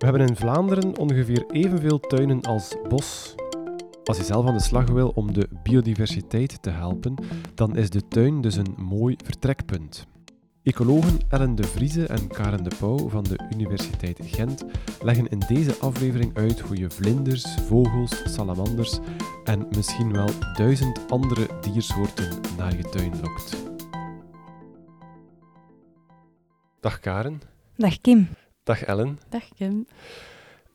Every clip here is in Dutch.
We hebben in Vlaanderen ongeveer evenveel tuinen als bos. Als je zelf aan de slag wil om de biodiversiteit te helpen, dan is de tuin dus een mooi vertrekpunt. Ecologen Ellen de Vrieze en Karen de Pauw van de Universiteit Gent leggen in deze aflevering uit hoe je vlinders, vogels, salamanders en misschien wel duizend andere diersoorten naar je tuin lokt. Dag Karen. Dag Kim. Dag Ellen. Dag Kim.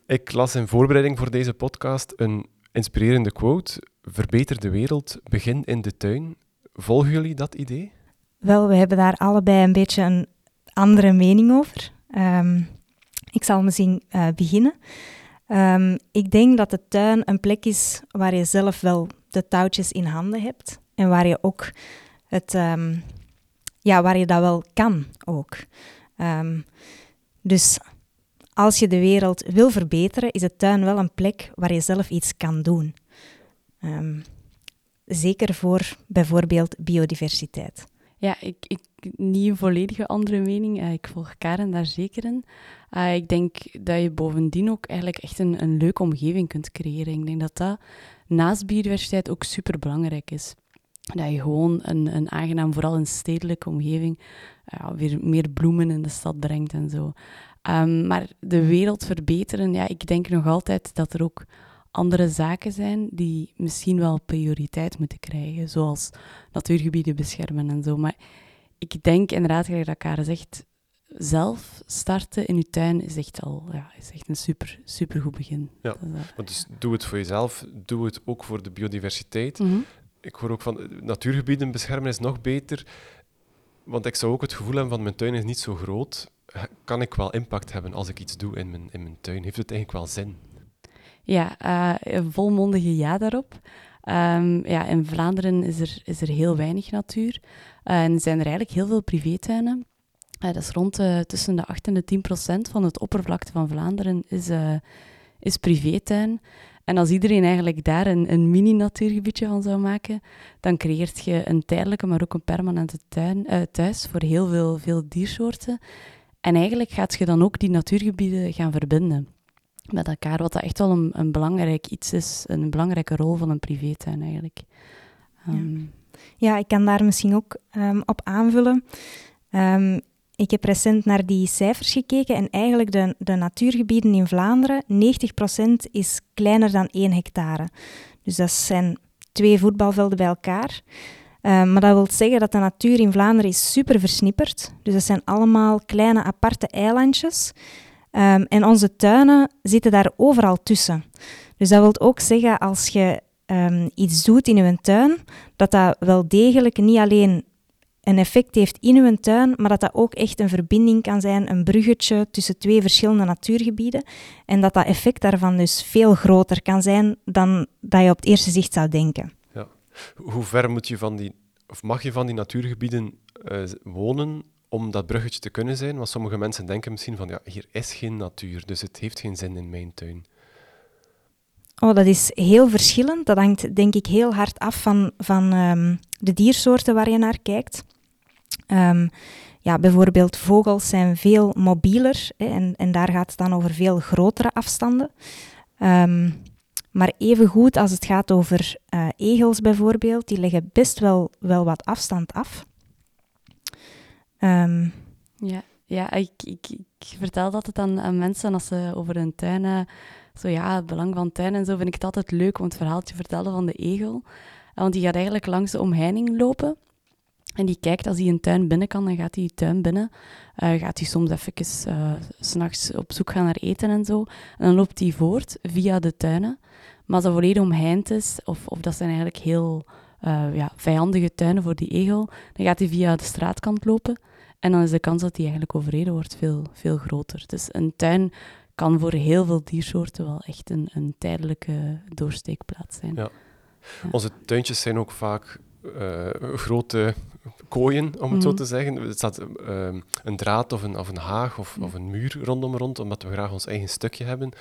Ik las in voorbereiding voor deze podcast een inspirerende quote. Verbeter de wereld, begin in de tuin. Volgen jullie dat idee? Wel, we hebben daar allebei een beetje een andere mening over. Ehm, ik zal misschien uh, beginnen. Um, ik denk dat de tuin een plek is waar je zelf wel de touwtjes in handen hebt. En waar je ook het, um, ja, waar je dat wel kan ook. Dus als je de wereld wil verbeteren, is de tuin wel een plek waar je zelf iets kan doen. zeker voor bijvoorbeeld biodiversiteit. Ja, ik, ik niet een volledige andere mening. Uh, ik volg Karen daar zeker in. Uh, ik denk dat je bovendien ook eigenlijk echt een, een leuke omgeving kunt creëren. Ik denk dat dat naast biodiversiteit ook super belangrijk is. Dat je gewoon een, een aangenaam, vooral een stedelijke omgeving, uh, weer meer bloemen in de stad brengt en zo. Um, maar de wereld verbeteren, ja, ik denk nog altijd dat er ook andere zaken zijn die misschien wel prioriteit moeten krijgen, zoals natuurgebieden beschermen en zo. Maar ik denk inderdaad, gelijk dat Karen zegt, zelf starten in je tuin is echt al ja, is echt een super, super goed begin. Ja, dus, dus doe het voor jezelf, doe het ook voor de biodiversiteit. Mhm. Ik hoor ook van natuurgebieden beschermen is nog beter, want ik zou ook het gevoel hebben van mijn tuin is niet zo groot. Kan ik wel impact hebben als ik iets doe in mijn, in mijn tuin? Heeft het eigenlijk wel zin? Ja, uh, een volmondige ja daarop. Um, ja, in Vlaanderen is er, is er heel weinig natuur. Uh, en zijn er eigenlijk heel veel privétuinen. Uh, dat is rond tussen de 8 en de 10 procent van het oppervlakte van Vlaanderen is, is privétuin. En als iedereen eigenlijk daar een, een mini-natuurgebiedje van zou maken, dan creëert je een tijdelijke, maar ook een permanente tuin, thuis voor heel veel, veel diersoorten. En eigenlijk gaat je dan ook die natuurgebieden gaan verbinden met elkaar. Wat dat echt wel een, een belangrijk iets is, een belangrijke rol van een privétuin eigenlijk. ja. Ehm, ja. ik kan daar misschien ook um, op aanvullen. Um, ik heb recent naar die cijfers gekeken en eigenlijk de, de natuurgebieden in Vlaanderen, 90% is kleiner dan 1 hectare. Dus dat zijn twee voetbalvelden bij elkaar. maar dat wil zeggen dat de natuur in Vlaanderen is super versnipperd. Dus dat zijn allemaal kleine aparte eilandjes Um, en onze tuinen zitten daar overal tussen. Dus dat wil ook zeggen, als je um, iets doet in je tuin, dat dat wel degelijk niet alleen een effect heeft in uw tuin, maar dat dat ook echt een verbinding kan zijn, een bruggetje tussen twee verschillende natuurgebieden. En dat dat effect daarvan dus veel groter kan zijn dan dat je op het eerste zicht zou denken. Ja. Hoe ver moet je van die, of mag je van die natuurgebieden uh, wonen om dat bruggetje te kunnen zijn. Want sommige mensen denken misschien van, ja, hier is geen natuur, dus het heeft geen zin in mijn tuin. Oh, dat is heel verschillend. Dat hangt denk ik heel hard af van, van um, de diersoorten waar je naar kijkt. Um, ja, bijvoorbeeld vogels zijn veel mobieler hè, en, en daar gaat het dan over veel grotere afstanden. Um, maar evengoed als het gaat over uh, egels bijvoorbeeld, die leggen best wel, wel wat afstand af. Um, ja, ja ik, ik, vertel dat het aan, aan mensen als ze over hun tuin, zo ja, het belang van tuin en zo, vind ik het altijd leuk om het verhaaltje vertellen van de egel. Want die gaat eigenlijk langs de omheining lopen. En die kijkt, als hij een tuin binnen kan, dan gaat hij tuin binnen. Uh, gaat hij soms even uh, s'nachts op zoek gaan naar eten en zo. En dan loopt hij voort via de tuinen. Maar als dat volledig omheind is, of, of dat zijn eigenlijk heel uh, ja, vijandige tuinen voor die egel, dan gaat hij via de straatkant lopen. En dan is de kans dat hij eigenlijk overreden wordt veel, veel groter. Dus een tuin kan voor heel veel diersoorten wel echt een, een tijdelijke doorsteekplaats zijn. Ja. Onze tuintjes zijn ook vaak uh, grote kooien, om het zo mhm. te zeggen. Er staat uh, een draad of een, of een haag of, of een muur rondom rond, omdat we graag ons eigen stukje hebben.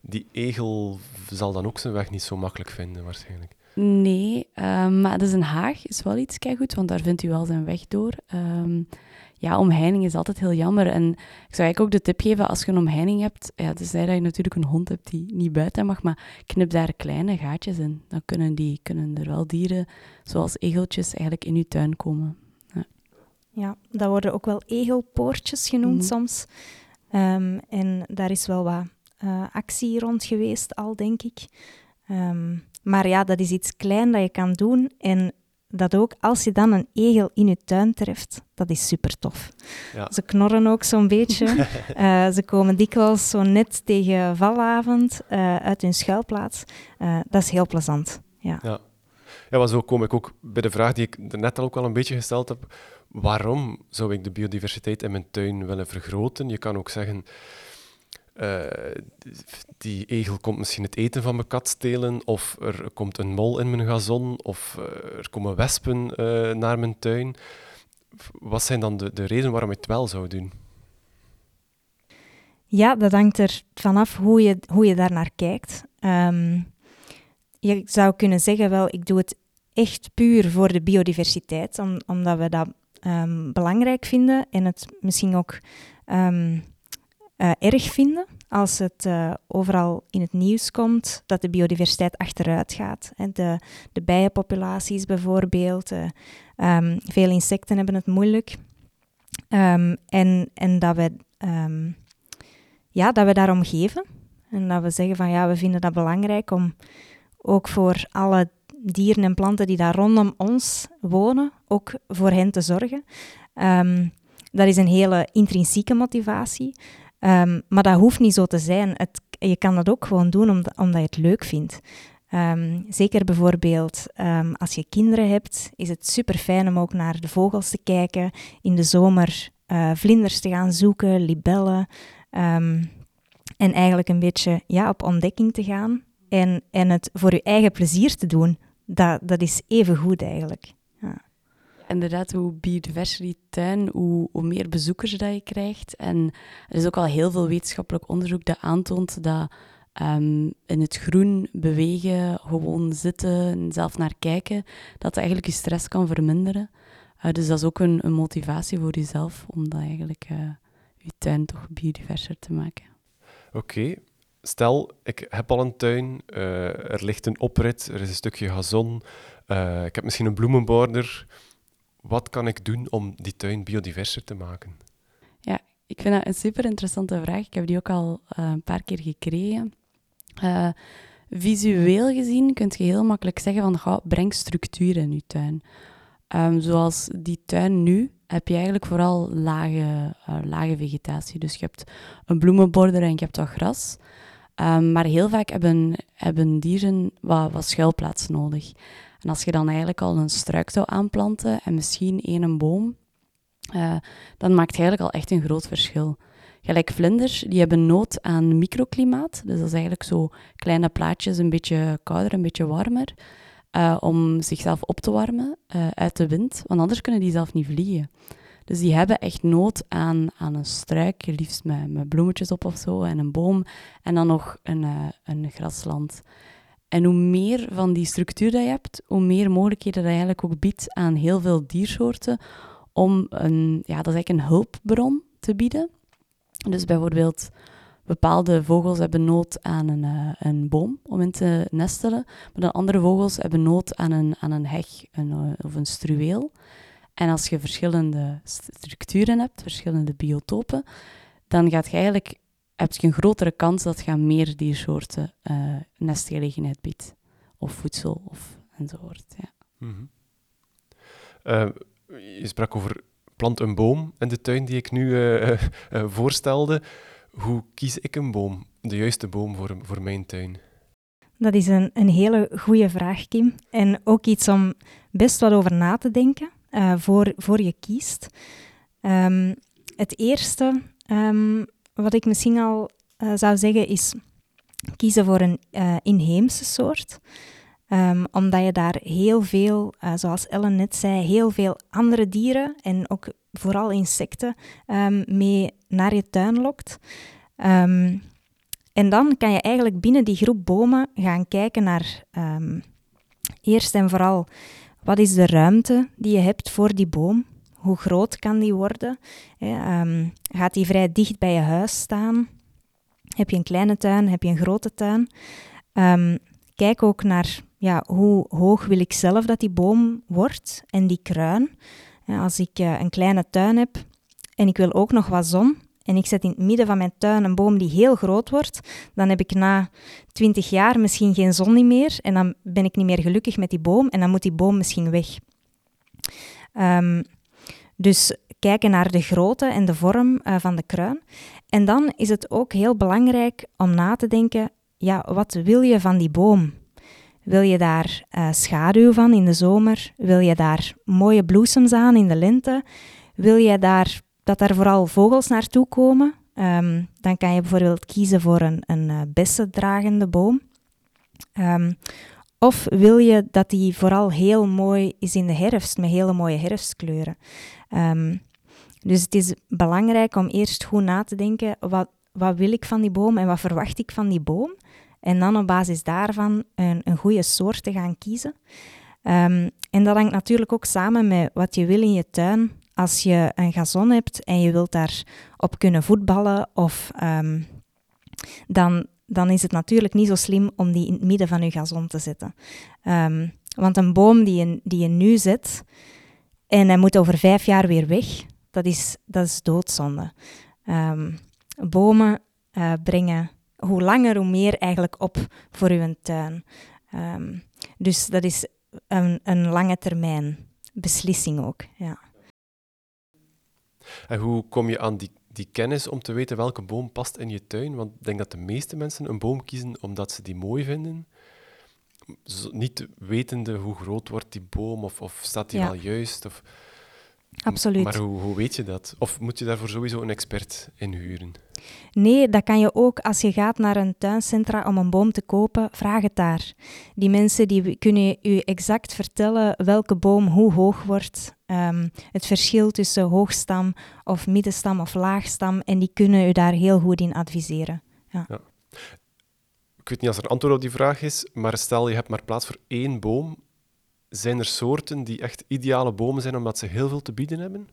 Die egel zal dan ook zijn weg niet zo makkelijk vinden, waarschijnlijk. Nee, um, maar dus een haag is wel iets goed, want daar vindt u wel zijn weg door. Um, ja, omheining is altijd heel jammer. En ik zou eigenlijk ook de tip geven, als je een omheining hebt, ja, dat je natuurlijk een hond hebt die niet buiten mag, maar knip daar kleine gaatjes in. Dan kunnen, die, kunnen er wel dieren, zoals egeltjes, eigenlijk in je tuin komen. Ja, ja dat worden ook wel egelpoortjes genoemd mhm. soms. Um, en daar is wel wat uh, actie rond geweest al, denk ik. Um, maar ja, dat is iets klein dat je kan doen. En dat ook als je dan een egel in je tuin treft, dat is super tof. Ja. Ze knorren ook zo'n beetje. uh, ze komen dikwijls zo net tegen valavond uh, uit hun schuilplaats. Uh, dat is heel plezant. Ja. Ja. ja, maar zo kom ik ook bij de vraag die ik net al ook al een beetje gesteld heb. Waarom zou ik de biodiversiteit in mijn tuin willen vergroten? Je kan ook zeggen, uh, die egel komt misschien het eten van mijn kat stelen, of er komt een mol in mijn gazon, of uh, er komen wespen uh, naar mijn tuin. Wat zijn dan de, de redenen waarom ik het wel zou doen? Ja, dat hangt er vanaf hoe je, hoe je daar naar kijkt. Um, je zou kunnen zeggen, wel, ik doe het echt puur voor de biodiversiteit, om, omdat we dat um, belangrijk vinden en het misschien ook um, uh, erg vinden als het uh, overal in het nieuws komt dat de biodiversiteit achteruit gaat. De, de bijenpopulaties bijvoorbeeld, uh, veel insecten hebben het moeilijk. Um, en, en dat, we, um, ja, dat we daarom geven. En dat we zeggen van ja, we vinden dat belangrijk om ook voor alle dieren en planten die daar rondom ons wonen, ook voor hen te zorgen. dat is een hele intrinsieke motivatie. Um, maar dat hoeft niet zo te zijn. Het, je kan dat ook gewoon doen omdat, omdat je het leuk vindt. Um, zeker bijvoorbeeld um, als je kinderen hebt, is het super fijn om ook naar de vogels te kijken. In de zomer uh, vlinders te gaan zoeken, libellen. en eigenlijk een beetje ja, op ontdekking te gaan. En, en het voor je eigen plezier te doen, dat, dat is even goed eigenlijk inderdaad, hoe tuin, hoe, hoe, meer bezoekers dat je krijgt. En er is ook al heel veel wetenschappelijk onderzoek dat aantoont dat um, in het groen bewegen, gewoon zitten en zelf naar kijken, dat eigenlijk je stress kan verminderen. Uh, dus dat is ook een, een, motivatie voor jezelf om dat eigenlijk uh, je tuin toch biodiverser te maken. Oké, stel ik heb al een tuin, uh, er ligt een oprit, er is een stukje gazon, ik heb misschien een bloemenborder wat kan ik doen om die tuin biodiverser te maken? Ja, ik vind dat een super interessante vraag. Ik heb die ook al uh, een paar keer gekregen. Uh, visueel gezien kun je heel makkelijk zeggen van breng structuur in je tuin. Um, zoals die tuin nu heb je eigenlijk vooral lage, uh, lage vegetatie. Dus je hebt een bloemenborder en je hebt wat gras. Um, maar heel vaak hebben, hebben dieren wat, wat schuilplaats nodig. En als je dan eigenlijk al een struik zou aanplanten en misschien één boom, uh, dan maakt het eigenlijk al echt een groot verschil. Gelijk vlinders, die hebben nood aan microklimaat. Dus dat is eigenlijk zo kleine plaatjes, een beetje kouder, een beetje warmer. Uh, om zichzelf op te warmen uh, uit de wind, want anders kunnen die zelf niet vliegen. Dus die hebben echt nood aan, aan een struik, liefst met, met bloemetjes op of zo, en een boom, en dan nog een, een grasland. En hoe meer van die structuur dat je hebt, hoe meer mogelijkheden dat eigenlijk ook biedt aan heel veel diersoorten om een, ja, dat is eigenlijk een hulpbron te bieden. Dus bijvoorbeeld bepaalde vogels hebben nood aan een, uh, een boom om in te nestelen, maar dan andere vogels hebben nood aan een, aan een heg een, uh, of een struweel. En als je verschillende structuren hebt, verschillende biotopen, dan gaat je eigenlijk heb je een grotere kans dat je meer diersoorten uh, nestgelegenheid biedt. Of voedsel of enzovoort. Ja. Mm -hmm. uh, je sprak over plant een boom in de tuin die ik nu uh, voorstelde. Hoe kies ik een boom, de juiste boom voor, voor mijn tuin? Dat is een, een hele goede vraag, Kim. En ook iets om best wat over na te denken voor, voor je kiest. Um, het eerste um, wat ik misschien al uh, zou zeggen is kiezen voor een uh, inheemse soort. Um, omdat je daar heel veel, uh, zoals Ellen net zei, heel veel andere dieren en ook vooral insecten um, mee naar je tuin lokt. Um, en dan kan je eigenlijk binnen die groep bomen gaan kijken naar Eerst en vooral, wat is de ruimte die je hebt voor die boom? Hoe groot kan die worden? Ehm, gaat die vrij dicht bij je huis staan? Heb je een kleine tuin? Heb je een grote tuin? Ehm, kijk ook naar ja, hoe hoog wil ik zelf dat die boom wordt en die kruin. als ik uh, een kleine tuin heb en ik wil ook nog wat zon, en ik zet in het midden van mijn tuin een boom die heel groot wordt, dan heb ik na twintig jaar misschien geen zon meer en dan ben ik niet meer gelukkig met die boom en dan moet die boom misschien weg. Um, dus kijken naar de grootte en de vorm uh, van de kruin. En dan is het ook heel belangrijk om na te denken, ja, wat wil je van die boom? Wil je daar uh, schaduw van in de zomer? Wil je daar mooie bloesems aan in de lente? Wil je daar dat er vooral vogels naartoe komen. Um, dan kan je bijvoorbeeld kiezen voor een, een uh, bessendragende boom. Um, of wil je dat die vooral heel mooi is in de herfst, met hele mooie herfstkleuren. Um, dus het is belangrijk om eerst goed na te denken, wat, wat wil ik van die boom en wat verwacht ik van die boom? En dan op basis daarvan een, een goede soort te gaan kiezen. Um, en dat hangt natuurlijk ook samen met wat je wil in je tuin als je een gazon hebt en je wilt daar op kunnen voetballen, of, um, dan, dan is het natuurlijk niet zo slim om die in het midden van je gazon te zetten. Want een boom die je, die je nu zet en hij moet over vijf jaar weer weg, dat is, dat is doodzonde. Um, bomen uh, brengen hoe langer hoe meer eigenlijk op voor uw tuin. dus dat is een, een lange termijn beslissing ook. Ja. En hoe kom je aan die, die kennis om te weten welke boom past in je tuin? Want ik denk dat de meeste mensen een boom kiezen omdat ze die mooi vinden. Niet wetende hoe groot wordt die boom of, of staat die wel juist. Of, Absoluut. Maar hoe, hoe weet je dat? Of moet je daarvoor sowieso een expert inhuren? Nee, dat kan je ook als je gaat naar een tuincentra om een boom te kopen, vraag het daar. Die mensen die kunnen je exact vertellen welke boom hoe hoog wordt, um, het verschil tussen hoogstam of middenstam of laagstam, en die kunnen u daar heel goed in adviseren. Ja. ja. Ik weet niet als er antwoord op die vraag is, maar stel je hebt maar plaats voor één boom. Zijn er soorten die echt ideale bomen zijn omdat ze heel veel te bieden hebben?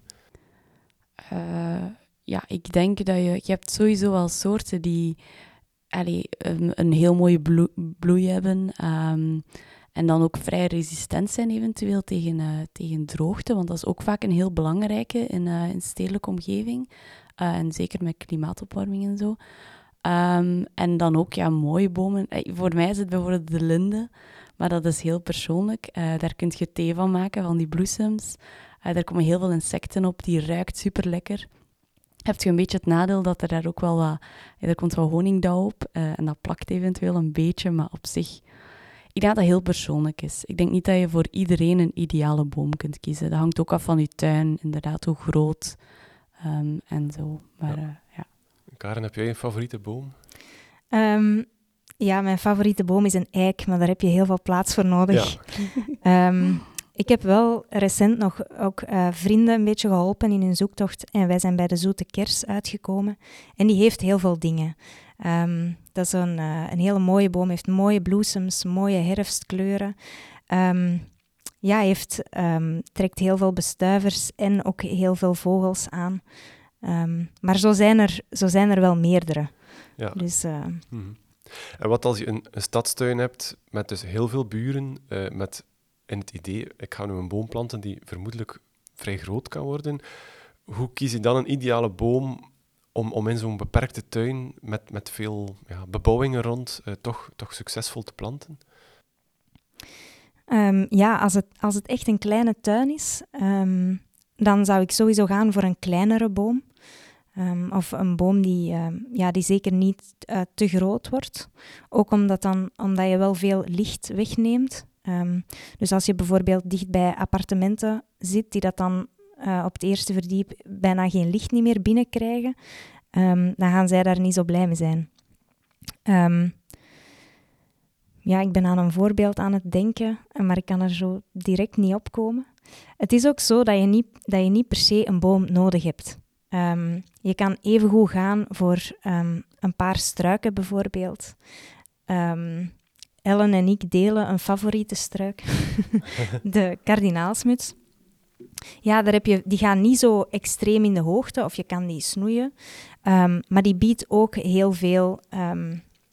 Uh ja, ik denk dat je... Je hebt sowieso wel soorten die allee, een, een heel mooie bloei hebben. Um, en dan ook vrij resistent zijn eventueel tegen, uh, tegen droogte. Want dat is ook vaak een heel belangrijke in, uh, in stedelijke omgeving. En zeker met klimaatopwarming en zo. Um, en dan ook ja, mooie bomen. voor mij is het bijvoorbeeld de linde. Maar dat is heel persoonlijk. daar kun je thee van maken, van die bloesems. daar komen heel veel insecten op. Die ruikt super lekker heb je een beetje het nadeel dat er daar ook wel wat... er komt wel honingdauw op uh, en dat plakt eventueel een beetje, maar op zich... Ik denk dat dat heel persoonlijk is. Ik denk niet dat je voor iedereen een ideale boom kunt kiezen. Dat hangt ook af van je tuin, inderdaad, hoe groot um, en zo. Maar ja. Karen, heb jij een favoriete boom? Um, ja, mijn favoriete boom is een eik, maar daar heb je heel veel plaats voor nodig. Ja. um, Ik heb wel recent nog ook uh, vrienden een beetje geholpen in hun zoektocht. En wij zijn bij de Zoete Kers uitgekomen. En die heeft heel veel dingen. Um, dat is een, uh, een hele mooie boom, heeft mooie bloesems, mooie herfstkleuren. Um, ja, heeft, um, trekt heel veel bestuivers en ook heel veel vogels aan. Maar zo zijn, er, zo zijn er wel meerdere. Ja. Dus, uh, mm En wat als je een, een stadstuin hebt met dus heel veel buren, met in het idee, ik ga nu een boom planten die vermoedelijk vrij groot kan worden. Hoe kies je dan een ideale boom om, om in zo'n beperkte tuin met, met veel ja, bebouwingen rond uh, toch, toch succesvol te planten? Um, ja, als het, als het echt een kleine tuin is, um, dan zou ik sowieso gaan voor een kleinere boom. Um, of een boom die, ja, die zeker niet uh, te groot wordt. Ook omdat, dan, omdat je wel veel licht wegneemt. Um, dus als je bijvoorbeeld dicht bij appartementen zit, die dat dan uh, op het eerste verdiep bijna geen licht niet meer binnenkrijgen, dan gaan zij daar niet zo blij mee zijn. Ja, ik ben aan een voorbeeld aan het denken, maar ik kan er zo direct niet op komen. Het is ook zo dat je niet, dat je niet per se een boom nodig hebt. Um, je kan evengoed gaan voor um, een paar struiken bijvoorbeeld. Um, Ellen en ik delen een favoriete struik, de kardinaalsmuts. Ja, daar heb je, die gaan niet zo extreem in de hoogte, of je kan die snoeien. Um, maar die biedt ook heel veel, um,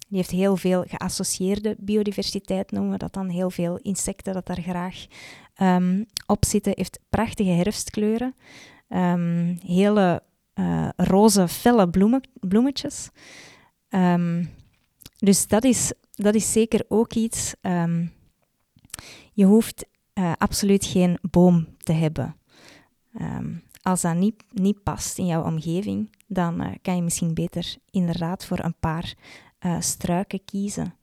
die heeft heel veel geassocieerde biodiversiteit, noemen we dat dan. Heel veel insecten dat daar graag um, op zitten. Heeft prachtige herfstkleuren. hele uh, roze, felle bloemen, bloemetjes. dus dat is, dat is zeker ook iets. je hoeft uh, absoluut geen boom te hebben. Um, als dat niet, niet past in jouw omgeving, dan uh, kan je misschien beter inderdaad voor een paar struiken kiezen.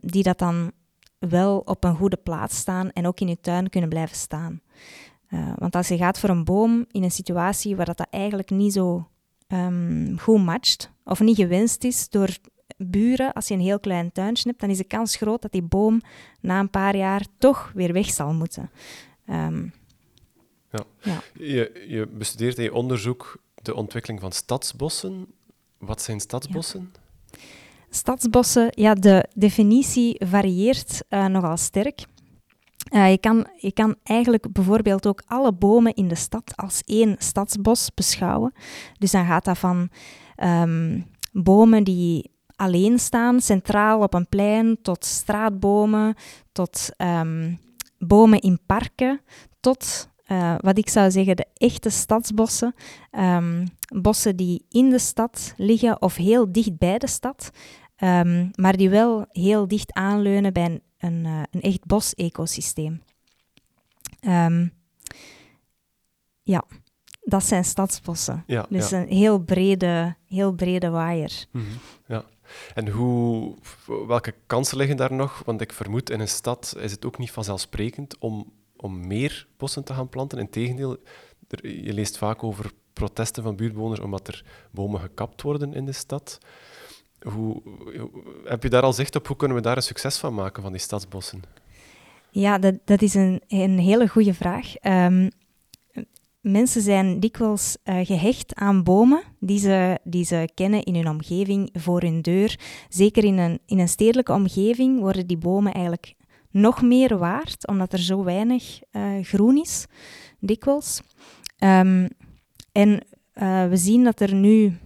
Die dat dan wel op een goede plaats staan en ook in je tuin kunnen blijven staan. Uh, want als je gaat voor een boom in een situatie waar dat, dat eigenlijk niet zo um, goed matcht, of niet gewenst is door buren, als je een heel klein tuintje hebt, dan is de kans groot dat die boom na een paar jaar toch weer weg zal moeten. Um, ja. ja. Je, je bestudeert in je onderzoek de ontwikkeling van stadsbossen. Wat zijn stadsbossen? Stadsbossen, ja, de definitie varieert uh, nogal sterk. Uh, je, kan, je kan eigenlijk bijvoorbeeld ook alle bomen in de stad als één stadsbos beschouwen. Dus dan gaat dat van um, bomen die alleen staan, centraal op een plein, tot straatbomen, tot um, bomen in parken, tot uh, wat ik zou zeggen de echte stadsbossen. Um, bossen die in de stad liggen of heel dicht bij de stad, maar die wel heel dicht aanleunen bij een, een, uh, een echt bos-ecosysteem. Um, ja, dat zijn stadsbossen. Ja, dus ja. een heel brede, heel brede waaier. Mm -hmm, ja. En hoe, welke kansen liggen daar nog? Want ik vermoed in een stad is het ook niet vanzelfsprekend om om meer bossen te gaan planten. Integendeel, er, je leest vaak over protesten van buurtbewoners omdat er bomen gekapt worden in de stad. Hoe, heb je daar al zicht op? Hoe kunnen we daar een succes van maken, van die stadsbossen? Ja, dat, dat is een, een hele goede vraag. Um, mensen zijn dikwijls uh, gehecht aan bomen die ze, die ze kennen in hun omgeving, voor hun deur. Zeker in een, in een stedelijke omgeving worden die bomen eigenlijk nog meer waard, omdat er zo weinig uh, groen is, dikwijls. Um, en uh, we zien dat er nu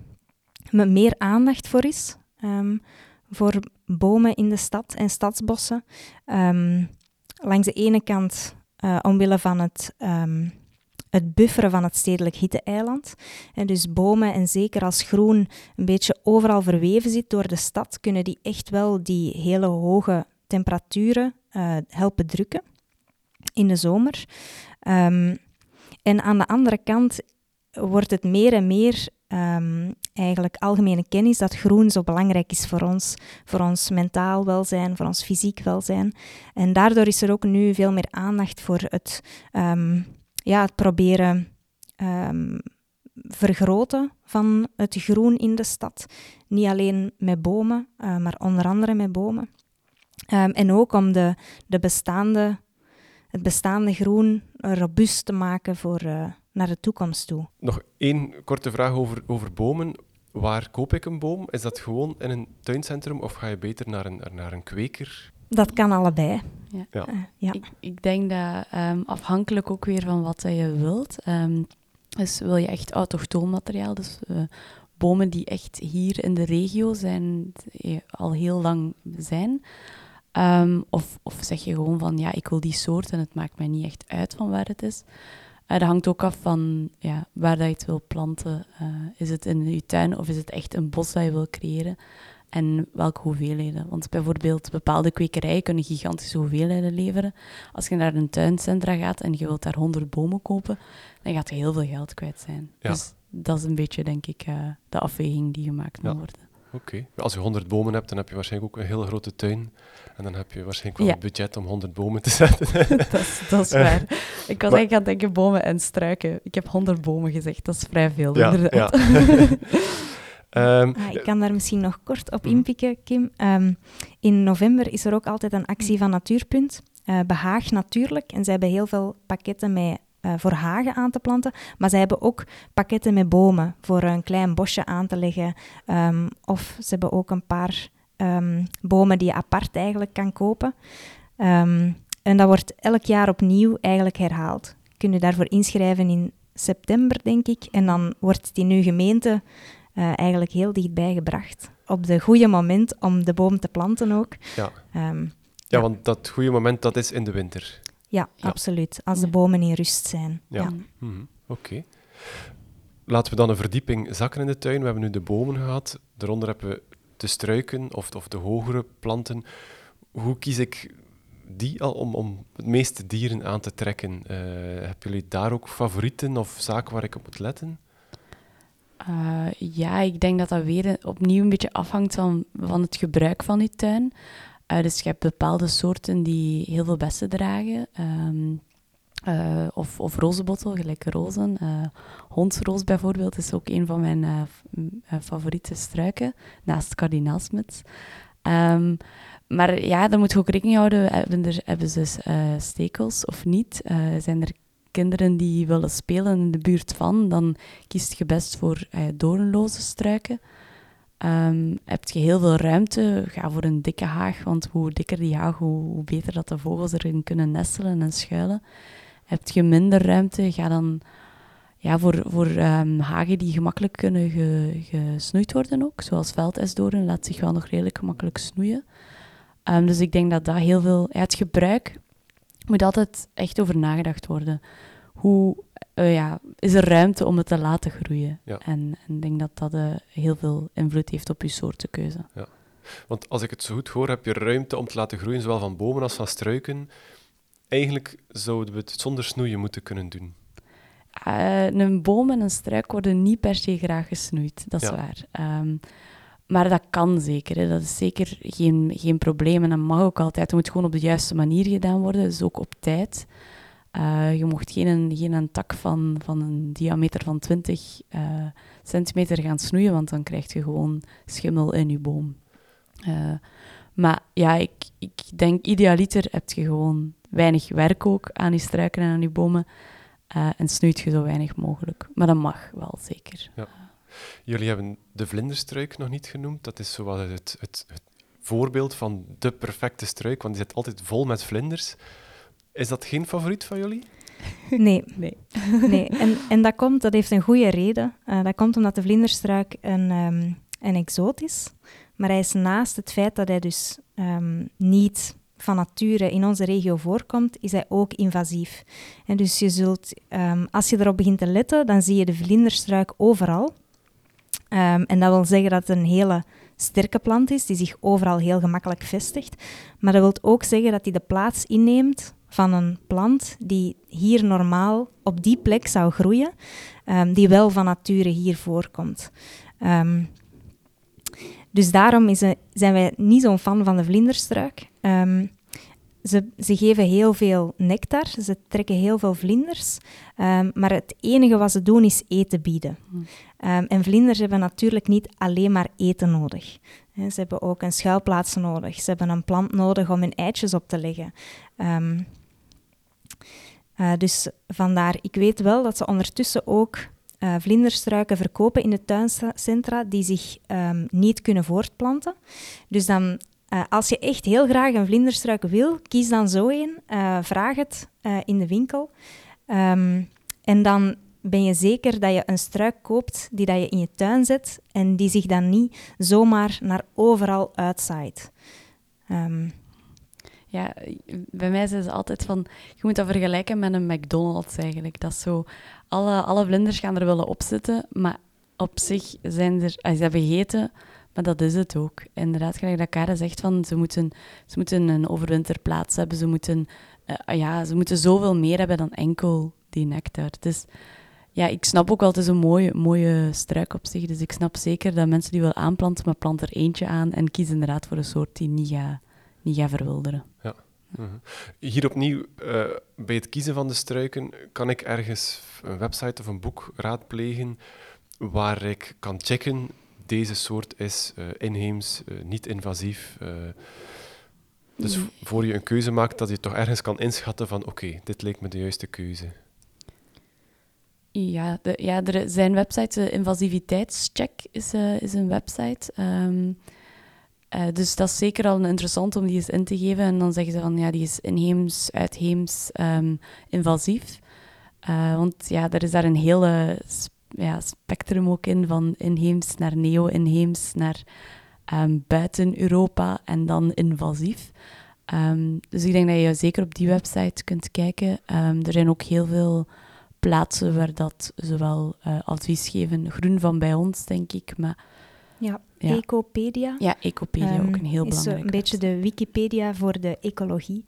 meer aandacht voor is, um, voor bomen in de stad en stadsbossen. Um, langs de ene kant uh, omwille van het, het bufferen van het stedelijk hitteeiland. En dus bomen, en zeker als groen een beetje overal verweven zit door de stad, kunnen die echt wel die hele hoge temperaturen uh, helpen drukken in de zomer. En aan de andere kant wordt het meer en meer um, eigenlijk algemene kennis dat groen zo belangrijk is voor ons, voor ons mentaal welzijn, voor ons fysiek welzijn. En daardoor is er ook nu veel meer aandacht voor het, um, ja, het proberen vergroten van het groen in de stad. Niet alleen met bomen, uh, maar onder andere met bomen. Um, en ook om de, de bestaande, het bestaande groen robuust te maken voor uh, naar de toekomst toe. Nog één korte vraag over, over bomen. Waar koop ik een boom? Is dat gewoon in een tuincentrum of ga je beter naar een, naar een kweker? Dat kan allebei. Ja. ja. Uh, ja. Ik, ik, denk dat um, afhankelijk ook weer van wat je wilt. Um, dus wil je echt autochtoon materiaal, dus uh, bomen die echt hier in de regio zijn, al heel lang zijn, Um, of, of zeg je gewoon van, ja, ik wil die soort en het maakt mij niet echt uit van waar het is. Uh, dat hangt ook af van ja, waar dat je het wil planten. Uh, is het in je tuin of is het echt een bos dat je wil creëren? En welke hoeveelheden? Want bijvoorbeeld bepaalde kwekerijen kunnen gigantische hoeveelheden leveren. Als je naar een tuincentra gaat en je wilt daar 100 bomen kopen, dan gaat je heel veel geld kwijt zijn. Ja. Dus dat is een beetje, denk ik, uh, de afweging die gemaakt moet ja. worden. Oké. Als je 100 bomen hebt, dan heb je waarschijnlijk ook een heel grote tuin. En dan heb je waarschijnlijk wel ja. het budget om 100 bomen te zetten. dat, is, dat is waar. Ik was eigenlijk aan het denken bomen en struiken. Ik heb 100 bomen gezegd, dat is vrij veel, ja, inderdaad. Ja. um, ah, ik kan daar misschien nog kort op mhm. inpikken, Kim. Um, in november is er ook altijd een actie van Natuurpunt. Uh, behaag natuurlijk. En zij hebben heel veel pakketten met uh, voor hagen aan te planten. Maar ze hebben ook pakketten met bomen voor een klein bosje aan te leggen. Um, of ze hebben ook een paar ehm, bomen die je apart eigenlijk kan kopen. Ehm, en dat wordt elk jaar opnieuw eigenlijk herhaald. Kun je daarvoor inschrijven in september, denk ik. En dan wordt het in uw gemeente uh, eigenlijk heel dichtbij gebracht. Op de goede moment om de boom te planten ook. Ja, ja, want dat goede moment, dat is in de winter. Ja, absoluut. Als de bomen in rust zijn. Ja. Mhm. Oké. Laten we dan een verdieping zakken in de tuin. We hebben nu de bomen gehad. Daaronder hebben we de struiken of, of de hogere planten. Hoe kies ik die al om, om het meeste dieren aan te trekken? Uh, hebben jullie daar ook favorieten of zaken waar ik op moet letten? Uh, ja, ik denk dat dat weer opnieuw een beetje afhangt van, van het gebruik van die tuin. Uh, dus je hebt bepaalde soorten die heel veel bessen dragen. Um, uh, of, of rozenbottel, gelijk rozen. Uh, hondsroos bijvoorbeeld is ook een van mijn favoriete struiken, naast kardinaalsmuts. Um, maar ja, daar moet je ook rekening houden. Hebben, er, hebben ze stekels of niet? zijn er kinderen die willen spelen in de buurt van, dan kiest je best voor doornloze struiken. Um, heb je heel veel ruimte, ga voor een dikke haag, want hoe dikker die haag, hoe, beter dat de vogels erin kunnen nestelen en schuilen. Heb je minder ruimte, ga dan ja, voor, voor um, hagen die gemakkelijk kunnen ge, gesnoeid worden ook. Zoals veldesdoren laat zich wel nog redelijk gemakkelijk snoeien. Um, dus ik denk dat dat heel veel... Het gebruik moet altijd echt over nagedacht worden. Hoe uh, ja, is er ruimte om het te laten groeien? En ik denk dat dat uh, heel veel invloed heeft op je soortenkeuze. Ja. Want als ik het zo goed hoor, heb je ruimte om te laten groeien, zowel van bomen als van struiken eigenlijk zouden we het zonder snoeien moeten kunnen doen. Uh, een boom en een struik worden niet per se graag gesnoeid, dat is waar. Um, maar dat kan zeker. Hè. Dat is zeker geen, geen probleem en dat mag ook altijd. Het moet gewoon op de juiste manier gedaan worden, dus ook op tijd. Uh, je mocht geen, geen een tak van, van een diameter van 20 uh, eh, centimeter gaan snoeien, want dan krijg je gewoon schimmel in je boom. Uh, maar ja, ik, ik denk idealiter heb je gewoon weinig werk ook aan die struiken en aan die bomen. En snoeit je zo weinig mogelijk. Maar dat mag wel zeker. Ja. Jullie hebben de vlinderstruik nog niet genoemd. Dat is zo het, het, het, voorbeeld van de perfecte struik, want die zit altijd vol met vlinders. Is dat geen favoriet van jullie? Nee. nee. nee. En, en dat komt, dat heeft een goede reden. Uh, dat komt omdat de vlinderstruik een, um, een exoot is. Maar hij is naast het feit dat hij dus um, niet van nature in onze regio voorkomt, is hij ook invasief. En dus je zult, um, als je erop begint te letten, dan zie je de vlinderstruik overal. Um, en dat wil zeggen dat het een hele sterke plant is, die zich overal heel gemakkelijk vestigt. Maar dat wil ook zeggen dat hij de plaats inneemt van een plant die hier normaal op die plek zou groeien, um, die wel van nature hier voorkomt. Um, dus daarom is, zijn wij niet zo'n fan van de vlinderstruik. Um, ze, ze, geven heel veel nectar, ze trekken heel veel vlinders, um, maar het enige wat ze doen is eten bieden. Um, en vlinders hebben natuurlijk niet alleen maar eten nodig. Ze hebben ook een schuilplaats nodig, ze hebben een plant nodig om hun eitjes op te leggen. Um, uh, dus vandaar, ik weet wel dat ze ondertussen ook uh, vlinderstruiken verkopen in de tuincentra die zich um, niet kunnen voortplanten. Dus dan, uh, als je echt heel graag een vlinderstruik wil, kies dan zo een, vraag het in de winkel. Um, en dan ben je zeker dat je een struik koopt die dat je in je tuin zet en die zich dan niet zomaar naar overal uitzaait. Um, ja, bij mij zijn ze altijd van, je moet dat vergelijken met een McDonald's eigenlijk. Dat is zo, alle, alle vlinders gaan er willen opzitten, maar op zich zijn er, ah, ze hebben gegeten, maar dat is het ook. Inderdaad, gelijk dat Karen zegt, van, ze, moeten, ze moeten een overwinterplaats hebben, ze moeten, uh, ja, ze moeten zoveel meer hebben dan enkel die nectar. Dus ja, ik snap ook wel, het is een mooie, mooie struik op zich, dus ik snap zeker dat mensen die willen aanplanten, maar plant er eentje aan en kies inderdaad voor een soort die niet gaat, niet gaat verwilderen. Ja. Mhm. Hier opnieuw, uh, bij het kiezen van de struiken, kan ik ergens een website of een boek raadplegen waar ik kan checken, deze soort is uh, inheems, uh, niet invasief. dus voor je een keuze maakt, dat je toch ergens kan inschatten van oké, dit lijkt me de juiste keuze. Ja, de, ja er zijn websites, invasiviteitscheck is, is een website. Um, dus dat is zeker al interessant om die eens in te geven. En dan zeggen ze van, ja, die is inheems, uitheems, um, invasief. want ja, er is daar een hele ja, spectrum ook in, van inheems naar neo-inheems, naar um, buiten Europa en dan invasief. Dus ik denk dat je zeker op die website kunt kijken. Er zijn ook heel veel plaatsen waar dat zowel uh, advies geven, groen van bij ons, denk ik, maar... Ja, ja. Ecopedia. Ja, Ecopedia, ook een heel belangrijk. Is een beetje de Wikipedia voor de ecologie.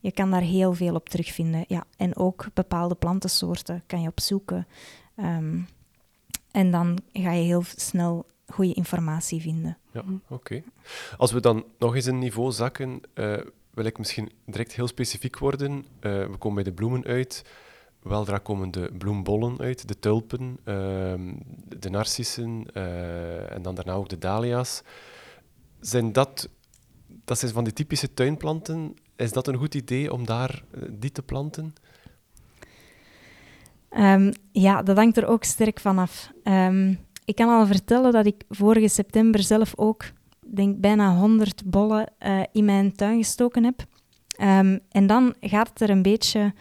je kan daar heel veel op terugvinden. Ja, en ook bepaalde plantensoorten kan je opzoeken. en dan ga je heel snel goede informatie vinden. Ja, oké. Als we dan nog eens een niveau zakken, uh, wil ik misschien direct heel specifiek worden. Uh, we komen bij de bloemen uit. Weldra komen de bloembollen uit, de tulpen, uh, de narcissen uh, en dan daarna ook de dahlia's. Zijn dat, dat zijn van die typische tuinplanten. Is dat een goed idee om daar die te planten? Um, ja, dat hangt er ook sterk vanaf. Um, ik kan al vertellen dat ik vorige september zelf ook, denk bijna 100 bollen uh, in mijn tuin gestoken heb. En dan gaat het er een beetje,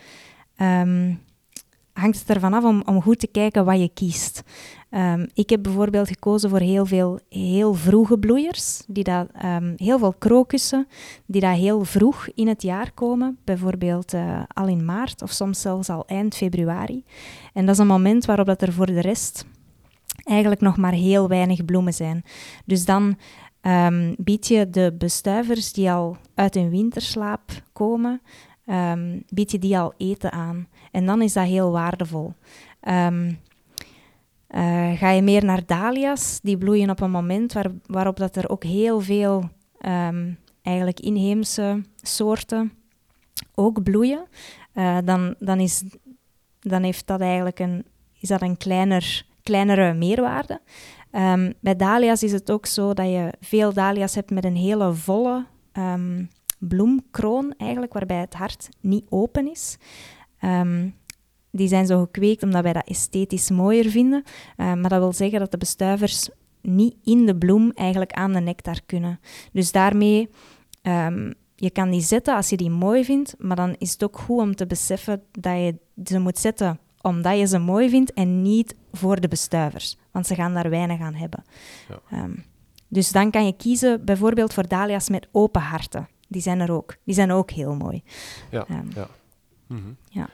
hangt het ervan af om, om goed te kijken wat je kiest. Um, ik heb bijvoorbeeld gekozen voor heel veel heel vroege bloeiers, die dat, heel veel krokussen, die dat heel vroeg in het jaar komen, bijvoorbeeld uh, al in maart of soms zelfs al eind februari. En dat is een moment waarop dat er voor de rest eigenlijk nog maar heel weinig bloemen zijn. Dus dan um, bied je de bestuivers die al uit hun winterslaap komen, bied je die al eten aan. En dan is dat heel waardevol. Um, uh, ga je meer naar dahlia's, die bloeien op een moment waar, waarop dat er ook heel veel eigenlijk inheemse soorten ook bloeien, uh, dan, dan, is, dan heeft dat eigenlijk een, is dat een kleiner kleinere meerwaarde. Um, bij dahlia's is het ook zo dat je veel dahlia's hebt met een hele volle bloemkroon, eigenlijk, waarbij het hart niet open is. Um, die zijn zo gekweekt omdat wij dat esthetisch mooier vinden. maar dat wil zeggen dat de bestuivers niet in de bloem eigenlijk aan de nectar kunnen. Dus daarmee, um, je kan die zetten als je die mooi vindt, maar dan is het ook goed om te beseffen dat je ze moet zetten omdat je ze mooi vindt en niet voor de bestuivers, want ze gaan daar weinig aan hebben. Ja. Um, dus dan kan je kiezen bijvoorbeeld voor dahlia's met open harten. Die zijn er ook. Die zijn ook heel mooi. Ja, um, ja. Mm -hmm. ja.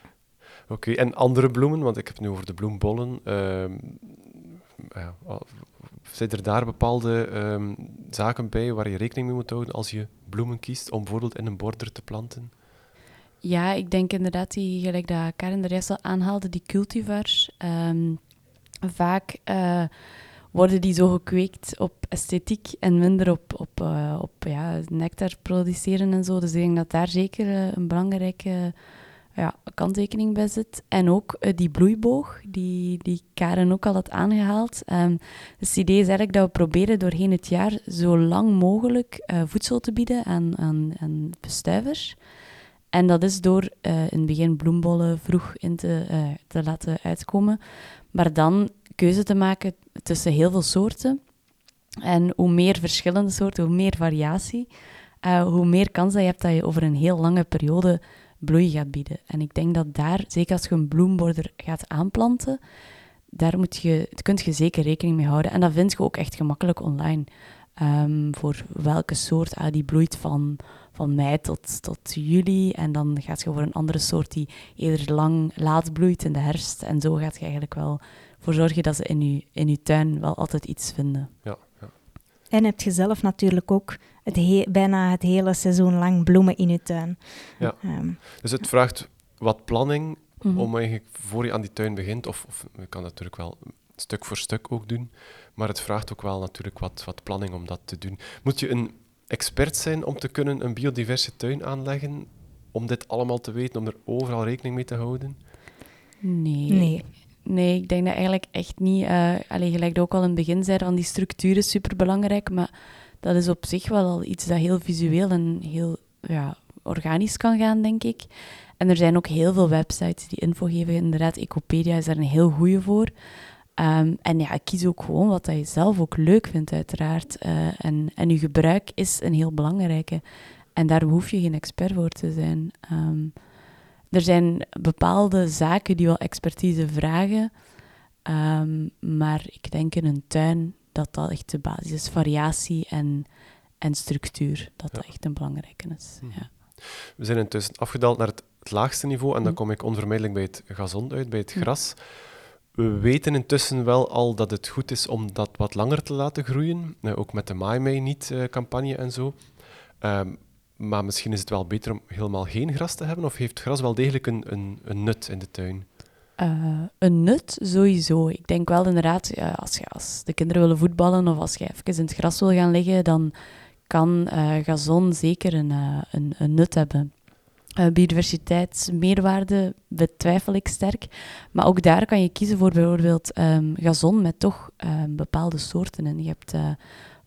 Oké, okay. en andere bloemen, want ik heb het nu over de bloembollen. Um, ja, zijn er daar bepaalde zaken bij waar je rekening mee moet houden als je bloemen kiest om bijvoorbeeld in een border te planten? Ja, ik denk inderdaad, die, gelijk dat Karen de rest al aanhaalde, die cultivars. Um, vaak uh, worden die zo gekweekt op esthetiek en minder op, op, uh, op ja, nectar produceren en zo. Dus ik denk dat daar zeker uh, een belangrijke ja, kanttekening bij zit. En ook die bloeiboog, die, die Karen ook al had aangehaald. Dus het idee is eigenlijk dat we proberen doorheen het jaar zo lang mogelijk voedsel te bieden aan, aan, aan bestuivers. En dat is door uh, in het begin bloembollen vroeg in te, te laten uitkomen. Maar dan keuze te maken tussen heel veel soorten. En hoe meer verschillende soorten, hoe meer variatie, hoe meer kans dat je hebt dat je over een heel lange periode bloei gaat bieden. En ik denk dat daar, zeker als je een bloemborder gaat aanplanten, daar moet je, kun je zeker rekening mee houden. En dat vind je ook echt gemakkelijk online. Um, voor welke soort ah, die bloeit van van mei tot, tot juli. En dan gaat je voor een andere soort die eerder lang laat bloeit in de herfst. En zo gaat je eigenlijk wel voor zorgen dat ze in je, in je tuin wel altijd iets vinden. Ja, ja. En heb je zelf natuurlijk ook het bijna het hele seizoen lang bloemen in je tuin. Ja. Um. Dus het vraagt wat planning mm -hmm. om eigenlijk voor je aan die tuin begint, of, of je kan dat natuurlijk wel stuk voor stuk ook doen, maar het vraagt ook wel natuurlijk wat, wat planning om dat te doen. Moet je een expert zijn om te kunnen een biodiverse tuin aanleggen? Om dit allemaal te weten, om er overal rekening mee te houden? Nee. Nee. Nee, ik denk dat eigenlijk echt niet. Uh, allee, gelijk ook al in het begin zei, van die structuur is superbelangrijk, maar dat is op zich wel al iets dat heel visueel en heel ja, organisch kan gaan, denk ik. En er zijn ook heel veel websites die info geven. Inderdaad, Ecopedia is daar een heel goede voor. Ehm, en ja, kies ook gewoon wat je zelf ook leuk vindt, uiteraard. Uh, en, en je gebruik is een heel belangrijke. En daar hoef je geen expert voor te zijn. Ehm, er zijn bepaalde zaken die wel expertise vragen. Um, maar ik denk in een tuin dat dat echt de basis is. Variatie en, en structuur, dat dat echt een belangrijke is. Mhm. Ja. We zijn intussen afgedaald naar het, laagste niveau en dan mhm. kom ik onvermijdelijk bij het gazon uit, bij het mhm. gras. We weten intussen wel al dat het goed is om dat wat langer te laten groeien, eh, ook met de Maai Mij niet-campagne en zo. Um, maar misschien is het wel beter om helemaal geen gras te hebben, of heeft gras wel degelijk een, een, een nut in de tuin? Uh, een nut sowieso. Ik denk wel inderdaad, als, je, als de kinderen willen voetballen of als je even in het gras wil gaan liggen, dan kan uh, gazon zeker een, uh, een, een, nut hebben. biodiversiteitsmeerwaarde betwijfel ik sterk. Maar ook daar kan je kiezen voor bijvoorbeeld um, gazon met toch um, bepaalde soorten. En je hebt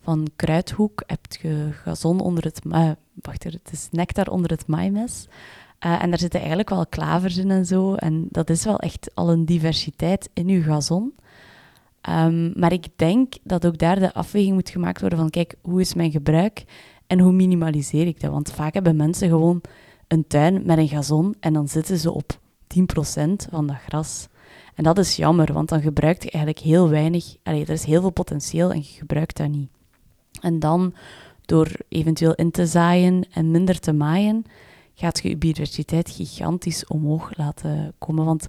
van kruidhoek, heb je gazon onder het... wacht, het is nectar onder het maïmes. Uh, en daar zitten eigenlijk wel klavers in en zo. En dat is wel echt al een diversiteit in uw gazon. Um, maar ik denk dat ook daar de afweging moet gemaakt worden van, kijk, hoe is mijn gebruik en hoe minimaliseer ik dat? Want vaak hebben mensen gewoon een tuin met een gazon en dan zitten ze op 10% van dat gras. En dat is jammer, want dan gebruikt je eigenlijk heel weinig. Er is heel veel potentieel en je gebruikt dat niet. En dan, door eventueel in te zaaien en minder te maaien, gaat je je biodiversiteit gigantisch omhoog laten komen. Want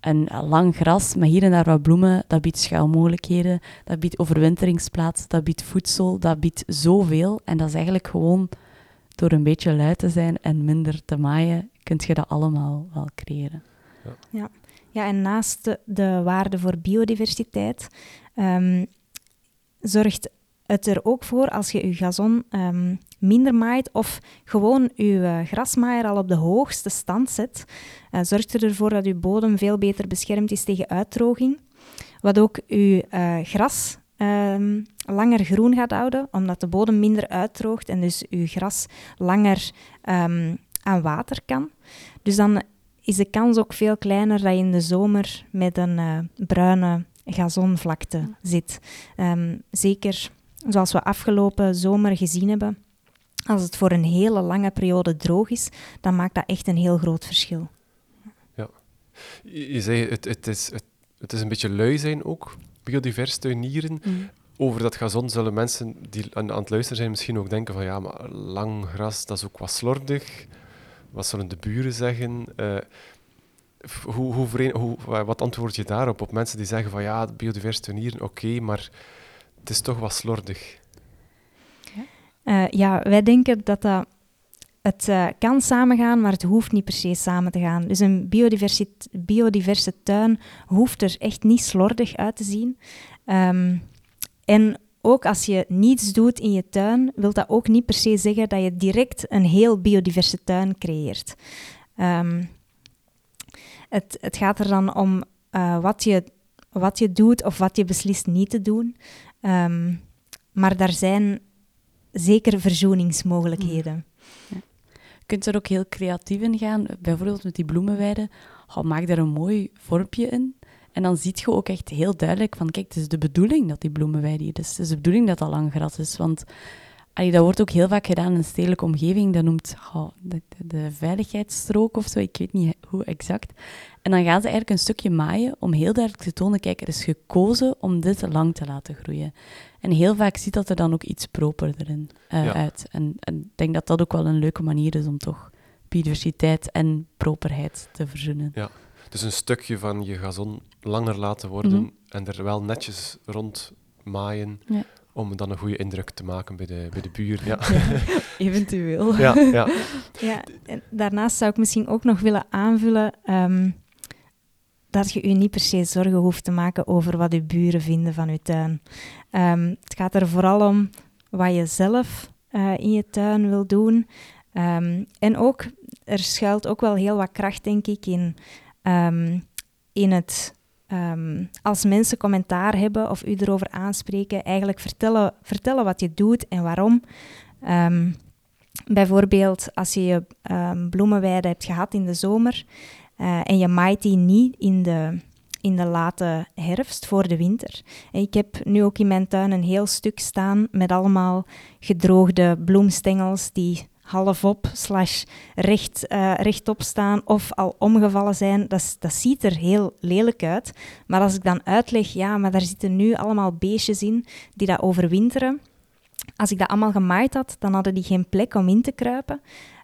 een lang gras met hier en daar wat bloemen, dat biedt schuilmogelijkheden, dat biedt overwinteringsplaats, dat biedt voedsel, dat biedt zoveel. En dat is eigenlijk gewoon door een beetje lui te zijn en minder te maaien, kun je dat allemaal wel creëren. Ja, ja. ja en naast de, de waarde voor biodiversiteit um, zorgt het er ook voor als je je gazon ehm, minder maait of gewoon je uh, grasmaaier al op de hoogste stand zet, uh, zorgt er ervoor dat je bodem veel beter beschermd is tegen uitdroging. Wat ook je uh, gras um, langer groen gaat houden, omdat de bodem minder uitdroogt en dus je gras langer um, aan water kan. Dus dan is de kans ook veel kleiner dat je in de zomer met een bruine gazonvlakte zit. Um, zeker zoals we afgelopen zomer gezien hebben, als het voor een hele lange periode droog is, dan maakt dat echt een heel groot verschil. Ja. Je zei, het, het, is, het, het is een beetje lui zijn ook, biodivers tuinieren. Mm. Over dat gazon zullen mensen die aan, aan, het luisteren zijn misschien ook denken van ja, maar lang gras, dat is ook wat slordig. Wat zullen de buren zeggen? Uh, hoe, hoe, hoe, wat antwoord je daarop op mensen die zeggen van ja, biodivers tuinieren, oké, maar het is toch wat slordig. Uh, ja, wij denken dat dat het uh, kan samengaan, maar het hoeft niet per se samen te gaan. Dus een biodiverse tuin hoeft er echt niet slordig uit te zien. Um, en ook als je niets doet in je tuin, wil dat ook niet per se zeggen dat je direct een heel biodiverse tuin creëert. Um, het, het, gaat er dan om uh, wat, je, wat je doet of wat je beslist niet te doen. Um, maar daar zijn zeker verzoeningsmogelijkheden. Je kunt er ook heel creatief in gaan. Bijvoorbeeld met die bloemenweiden. Oh, maak daar een mooi vormpje in. En dan zie je ook echt heel duidelijk van, kijk, het is de bedoeling dat die bloemenweide hier is. Het is de bedoeling dat dat lang gras is. Want allee, dat wordt ook heel vaak gedaan in een stedelijke omgeving. Dat noemt oh, de, de, veiligheidsstrook of zo, ik weet niet hoe exact. En dan gaan ze eigenlijk een stukje maaien om heel duidelijk te tonen, kijk, er is gekozen om dit lang te laten groeien. En heel vaak ziet dat er dan ook iets proper erin uh, uit. En, en ik denk dat dat ook wel een leuke manier is om toch biodiversiteit en properheid te verzoenen. Ja, dus een stukje van je gazon langer laten worden mhm. en er wel netjes rond maaien. Ja om dan een goede indruk te maken bij de, bij de buur. Ja. Eventueel. Ja, ja. ja, en daarnaast zou ik misschien ook nog willen aanvullen um, dat je je niet per se zorgen hoeft te maken over wat je buren vinden van je tuin. Um, het gaat er vooral om wat je zelf uh, in je tuin wil doen. Um, en ook, er schuilt ook wel heel wat kracht, denk ik, in, in het Um, als mensen commentaar hebben of u erover aanspreken, eigenlijk vertellen, vertellen wat je doet en waarom. Um, bijvoorbeeld als je je um, bloemenweide hebt gehad in de zomer uh, en je maait die niet in de, in de late herfst voor de winter. Ik heb nu ook in mijn tuin een heel stuk staan met allemaal gedroogde bloemstengels die half op slash recht, uh, rechtop staan of al omgevallen zijn. Dat, dat ziet er heel lelijk uit. Maar als ik dan uitleg, ja, maar daar zitten nu allemaal beestjes in die dat overwinteren. Als ik dat allemaal gemaaid had, dan hadden die geen plek om in te kruipen.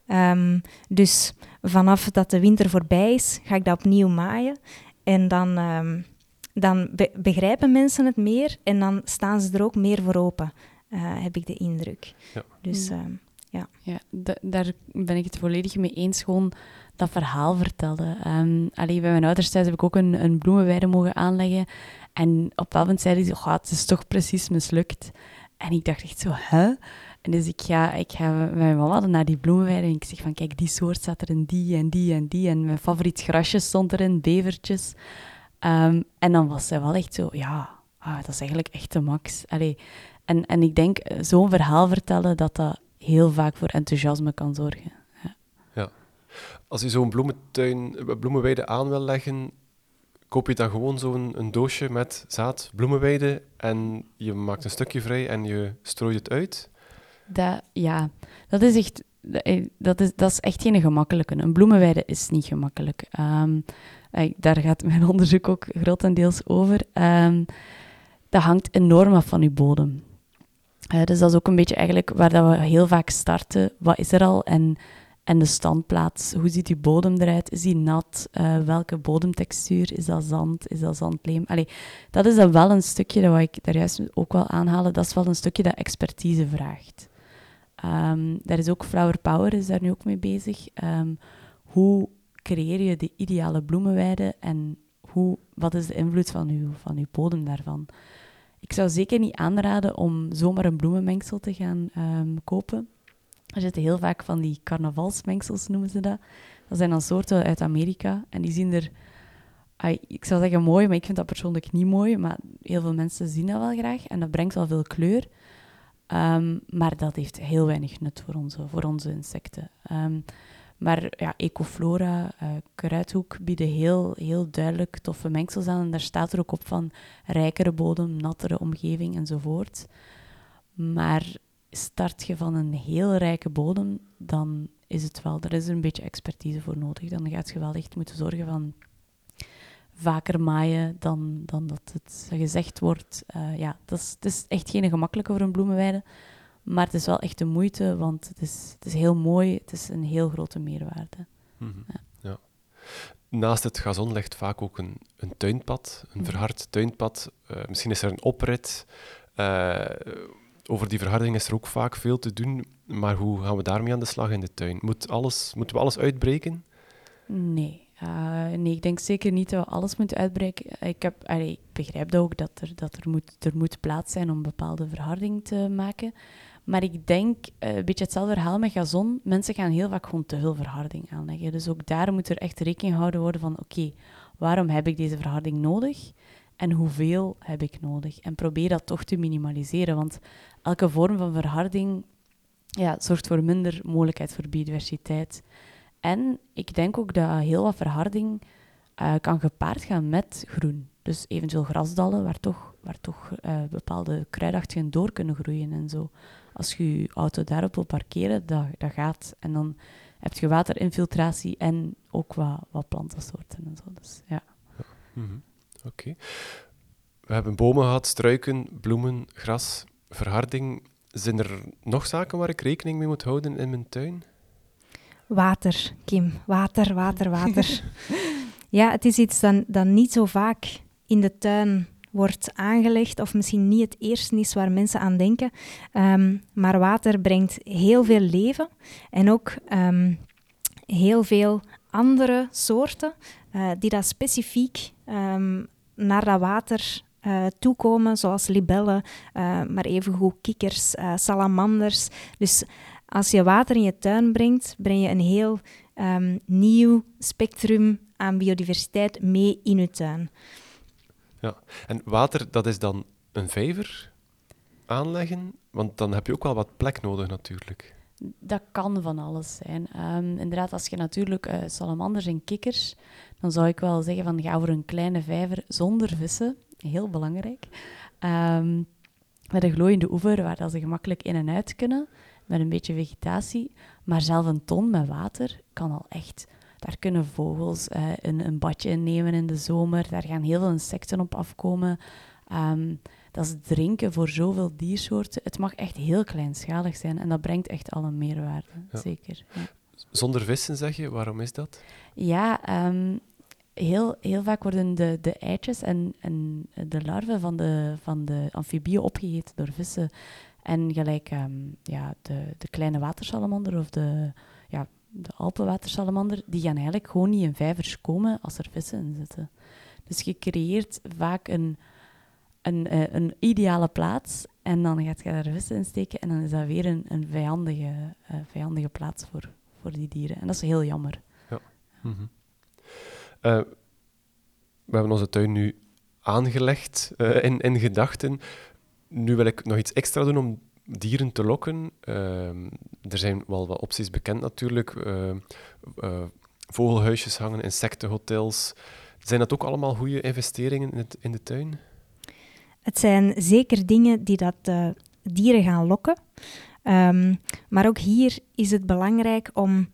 Um, dus vanaf dat de winter voorbij is, ga ik dat opnieuw maaien. En dan, um, dan be begrijpen mensen het meer en dan staan ze er ook meer voor open, uh, heb ik de indruk. Ja. Dus um, ja. ja daar ben ik het volledig mee eens. Gewoon dat verhaal vertellen. Um, allee, bij mijn ouders thuis heb ik ook een, bloemenweide mogen aanleggen. En op een moment zeiden ze, oh, het is toch precies mislukt. En ik dacht echt zo, hè? En dus ik ga, ik ga met mijn mama naar die bloemenweide en ik zeg van, kijk, die soort staat er in die en die en die. En mijn favoriet grasje stond erin, bevertjes. Um, en dan was zij wel echt zo, ja, ah, dat is eigenlijk echt de max. Allee, en, en ik denk, eh, zo'n verhaal vertellen, dat dat heel vaak voor enthousiasme kan zorgen. Ja. ja. Als je zo'n bloementuin, eh, bloemenweide aan wil leggen, koop je dan gewoon zo'n een doosje met zaad bloemenweide en je maakt een stukje vrij en je strooit het uit? Dat, ja, dat is echt, dat is, dat is echt geen gemakkelijke. Een bloemenweide is niet gemakkelijk. Um, daar gaat mijn onderzoek ook grotendeels over. Um, dat hangt enorm af van je bodem. Dus dat is ook een beetje eigenlijk waar dat we heel vaak starten. Wat is er al? En, en de standplaats. Hoe ziet die bodem eruit? Is die nat? Uh, welke bodemtextuur? Is dat zand? Is dat zandleem? Dat is dan wel een stukje, dat ik daar juist ook wel aanhalen, dat is wel een stukje dat expertise vraagt. Um, daar is ook Flower Power is daar nu ook mee bezig. Um, hoe creëer je de ideale bloemenweide en hoe, wat is de invloed van uw, van uw bodem daarvan? Ik zou zeker niet aanraden om zomaar een bloemenmengsel te gaan um, kopen. Er zitten heel vaak van die carnavalsmengsels, noemen ze dat. Dat zijn dan soorten uit Amerika en die zien er, ik zou zeggen mooi, maar ik vind dat persoonlijk niet mooi. Maar heel veel mensen zien dat wel graag en dat brengt wel veel kleur. Um, maar dat heeft heel weinig nut voor onze, voor onze insecten. Um, maar ja, Ecoflora, uh, Kruidhoek bieden heel, heel duidelijk toffe mengsels aan. En daar staat er ook op van rijkere bodem, nattere omgeving enzovoort. Maar start je van een heel rijke bodem, dan is het wel, daar is er een beetje expertise voor nodig. Dan gaat je wel echt moeten zorgen van vaker maaien dan, dan dat het gezegd wordt. Uh, ja, dat is, het is echt geen gemakkelijke voor een bloemenweide. Maar het is wel echt de moeite, want het is, het is heel mooi. Het is een heel grote meerwaarde. Mhm. ja. ja. Naast het gazon ligt vaak ook een, een tuinpad, een mhm. verhard tuinpad. Uh, misschien is er een oprit. Uh, over die verharding is er ook vaak veel te doen. Maar hoe gaan we daarmee aan de slag in de tuin? Moet alles, moeten we alles uitbreken? Nee. Uh, nee, ik denk zeker niet dat we alles moeten uitbreken. Ik, heb, allee, ik begrijp ook dat, er, dat er, moet, er moet plaats zijn om bepaalde verharding te maken. Maar ik denk, uh, een beetje hetzelfde verhaal met gazon. Mensen gaan heel vaak gewoon te veel verharding aanleggen. Dus ook daar moet er echt rekening gehouden worden van... Oké, waarom heb ik deze verharding nodig? En hoeveel heb ik nodig? En probeer dat toch te minimaliseren. Want elke vorm van verharding ja, zorgt voor minder mogelijkheid voor biodiversiteit. En ik denk ook dat heel wat verharding uh, kan gepaard gaan met groen. Dus eventueel grasdallen waar toch, waar toch uh, bepaalde kruidachtigen door kunnen groeien en zo. Als je je auto daarop wil parkeren, dat, dat gaat. En dan heb je waterinfiltratie en ook wat, wat plantensoorten en zo. Dus, ja. ja. Mhm. Oké. We hebben bomen gehad, struiken, bloemen, gras, verharding. Zijn er nog zaken waar ik rekening mee moet houden in mijn tuin? Water, Kim. Water, water, water. ja, het is iets dat, dat niet zo vaak in de tuin wordt aangelegd, of misschien niet het eerste is waar mensen aan denken. Um, maar water brengt heel veel leven en ook um, heel veel andere soorten uh, die dat specifiek um, naar dat water uh, toekomen, zoals libellen, uh, maar evengoed kikkers, salamanders. Dus als je water in je tuin brengt, breng je een heel nieuw spectrum aan biodiversiteit mee in je tuin. Ja, en water, dat is dan een vijver aanleggen? Want dan heb je ook wel wat plek nodig natuurlijk. Dat kan van alles zijn. Ehm, inderdaad, als je natuurlijk uh, salamanders en kikkers, dan zou ik wel zeggen van ga voor een kleine vijver zonder vissen. Heel belangrijk. Um, met een glooiende oever waar ze gemakkelijk in en uit kunnen, met een beetje vegetatie. Maar zelf een ton met water kan al echt. Daar kunnen vogels uh, een, een, badje in nemen in de zomer. Daar gaan heel veel insecten op afkomen. Um, dat is drinken voor zoveel diersoorten. Het mag echt heel kleinschalig zijn en dat brengt echt al een meerwaarde, zeker. Ja. Zonder vissen, zeg je? Waarom is dat? Ja, um, heel, heel vaak worden de, de eitjes en, en de larven van de, van de amfibieën opgegeten door vissen. En gelijk um, ja, de, de kleine watersalamander of de, ja, de alpenwatersalamander, die gaan eigenlijk gewoon niet in vijvers komen als er vissen in zitten. Dus je creëert vaak een, een, eh, ideale plaats en dan gaat je daar vissen in steken en dan is dat weer een, een vijandige, uh, vijandige plaats voor, voor die dieren. En dat is heel jammer. Ja. -hmm. Uh, we hebben onze tuin nu aangelegd uh, in, in gedachten. Nu wil ik nog iets extra doen om dieren te lokken. Uh, er zijn wel wat opties bekend natuurlijk. vogelhuisjes hangen, insectenhotels. Zijn dat ook allemaal goede investeringen in, het, in de tuin? Het zijn zeker dingen die dat dieren gaan lokken. Um, maar ook hier is het belangrijk om...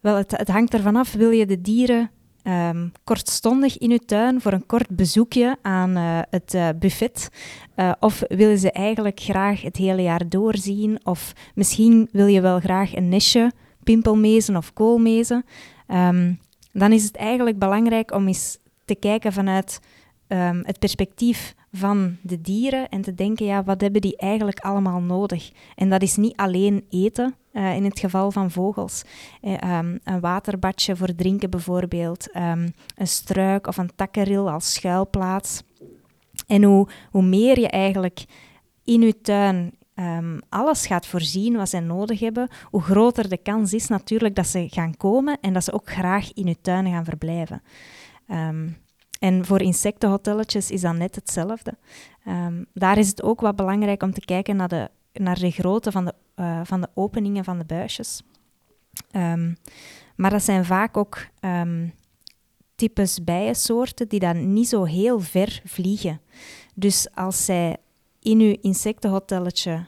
Wel, het, het hangt ervan af, wil je de dieren um, kortstondig in uw tuin voor een kort bezoekje aan uh, het uh, buffet? Uh, of willen ze eigenlijk graag het hele jaar doorzien? Of misschien wil je wel graag een nestje, pimpelmezen of koolmezen. Um, dan is het eigenlijk belangrijk om eens te kijken vanuit um, het perspectief van de dieren en te denken, ja, wat hebben die eigenlijk allemaal nodig? En dat is niet alleen eten, uh, in het geval van vogels. Uh, um, een waterbadje voor drinken bijvoorbeeld, um, een struik of een takkenril als schuilplaats. En hoe, hoe meer je eigenlijk in je tuin um, alles gaat voorzien wat zij nodig hebben, hoe groter de kans is natuurlijk dat ze gaan komen en dat ze ook graag in je tuin gaan verblijven. En voor insectenhotelletjes is dat net hetzelfde. Um, daar is het ook wat belangrijk om te kijken naar de, naar de grootte van de, uh, van de openingen van de buisjes. Um, maar dat zijn vaak ook um, types bijensoorten die dan niet zo heel ver vliegen. Dus als zij in uw insectenhotelletje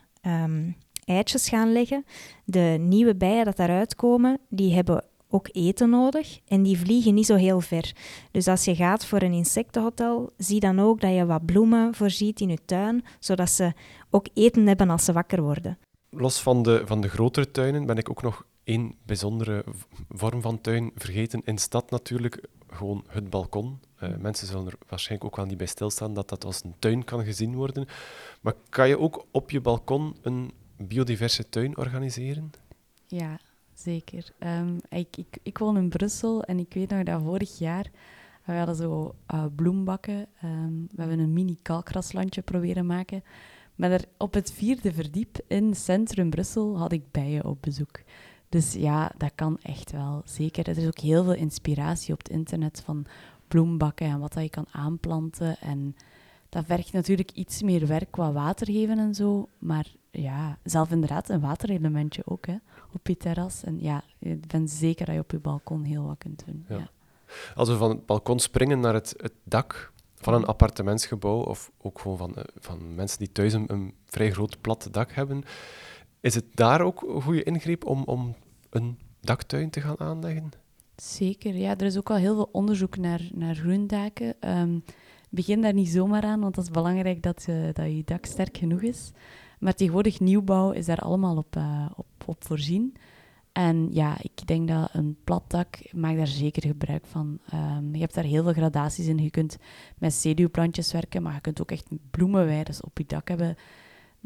eitjes gaan leggen, de nieuwe bijen dat daaruit komen, die hebben ook eten nodig en die vliegen niet zo heel ver. Dus als je gaat voor een insectenhotel, zie dan ook dat je wat bloemen voorziet in je tuin, zodat ze ook eten hebben als ze wakker worden. Los van de, van de grotere tuinen ben ik ook nog één bijzondere vorm van tuin vergeten. In stad natuurlijk gewoon het balkon. Uh, mensen zullen er waarschijnlijk ook wel niet bij stilstaan dat dat als een tuin kan gezien worden. Maar kan je ook op je balkon een biodiverse tuin organiseren? Ja, zeker. Um, ik, ik, ik woon in Brussel en ik weet nog dat vorig jaar we hadden zo uh, bloembakken. Um, we hebben een mini kalkraslandje proberen maken. Maar op het vierde verdiep in centrum Brussel had ik bijen op bezoek. Dus ja, dat kan echt wel, zeker. Er is ook heel veel inspiratie op het internet van bloembakken en wat dat je kan aanplanten. En dat vergt natuurlijk iets meer werk qua water geven en zo. Maar ja, zelf inderdaad een waterelementje ook hè, op je terras. En ja, ik ben zeker dat je op je balkon heel wat kunt doen. Ja. Als we van het balkon springen naar het, het dak van een appartementsgebouw, of ook gewoon van, eh, van mensen die thuis een, een, vrij groot plat dak hebben, is het daar ook een goede ingreep om, om een daktuin te gaan aanleggen? Zeker, ja. Er is ook al heel veel onderzoek naar, naar groendaken. Um, begin daar niet zomaar aan, want dat is belangrijk dat, uh, dat je dak sterk genoeg is. Maar tegenwoordig nieuwbouw is daar allemaal op, uh, op, op voorzien. En ja, ik denk dat een plat dak, maak daar zeker gebruik van. Um, je hebt daar heel veel gradaties in. Je kunt met zeduwplantjes werken, maar je kunt ook echt bloemenweiden op je dak hebben.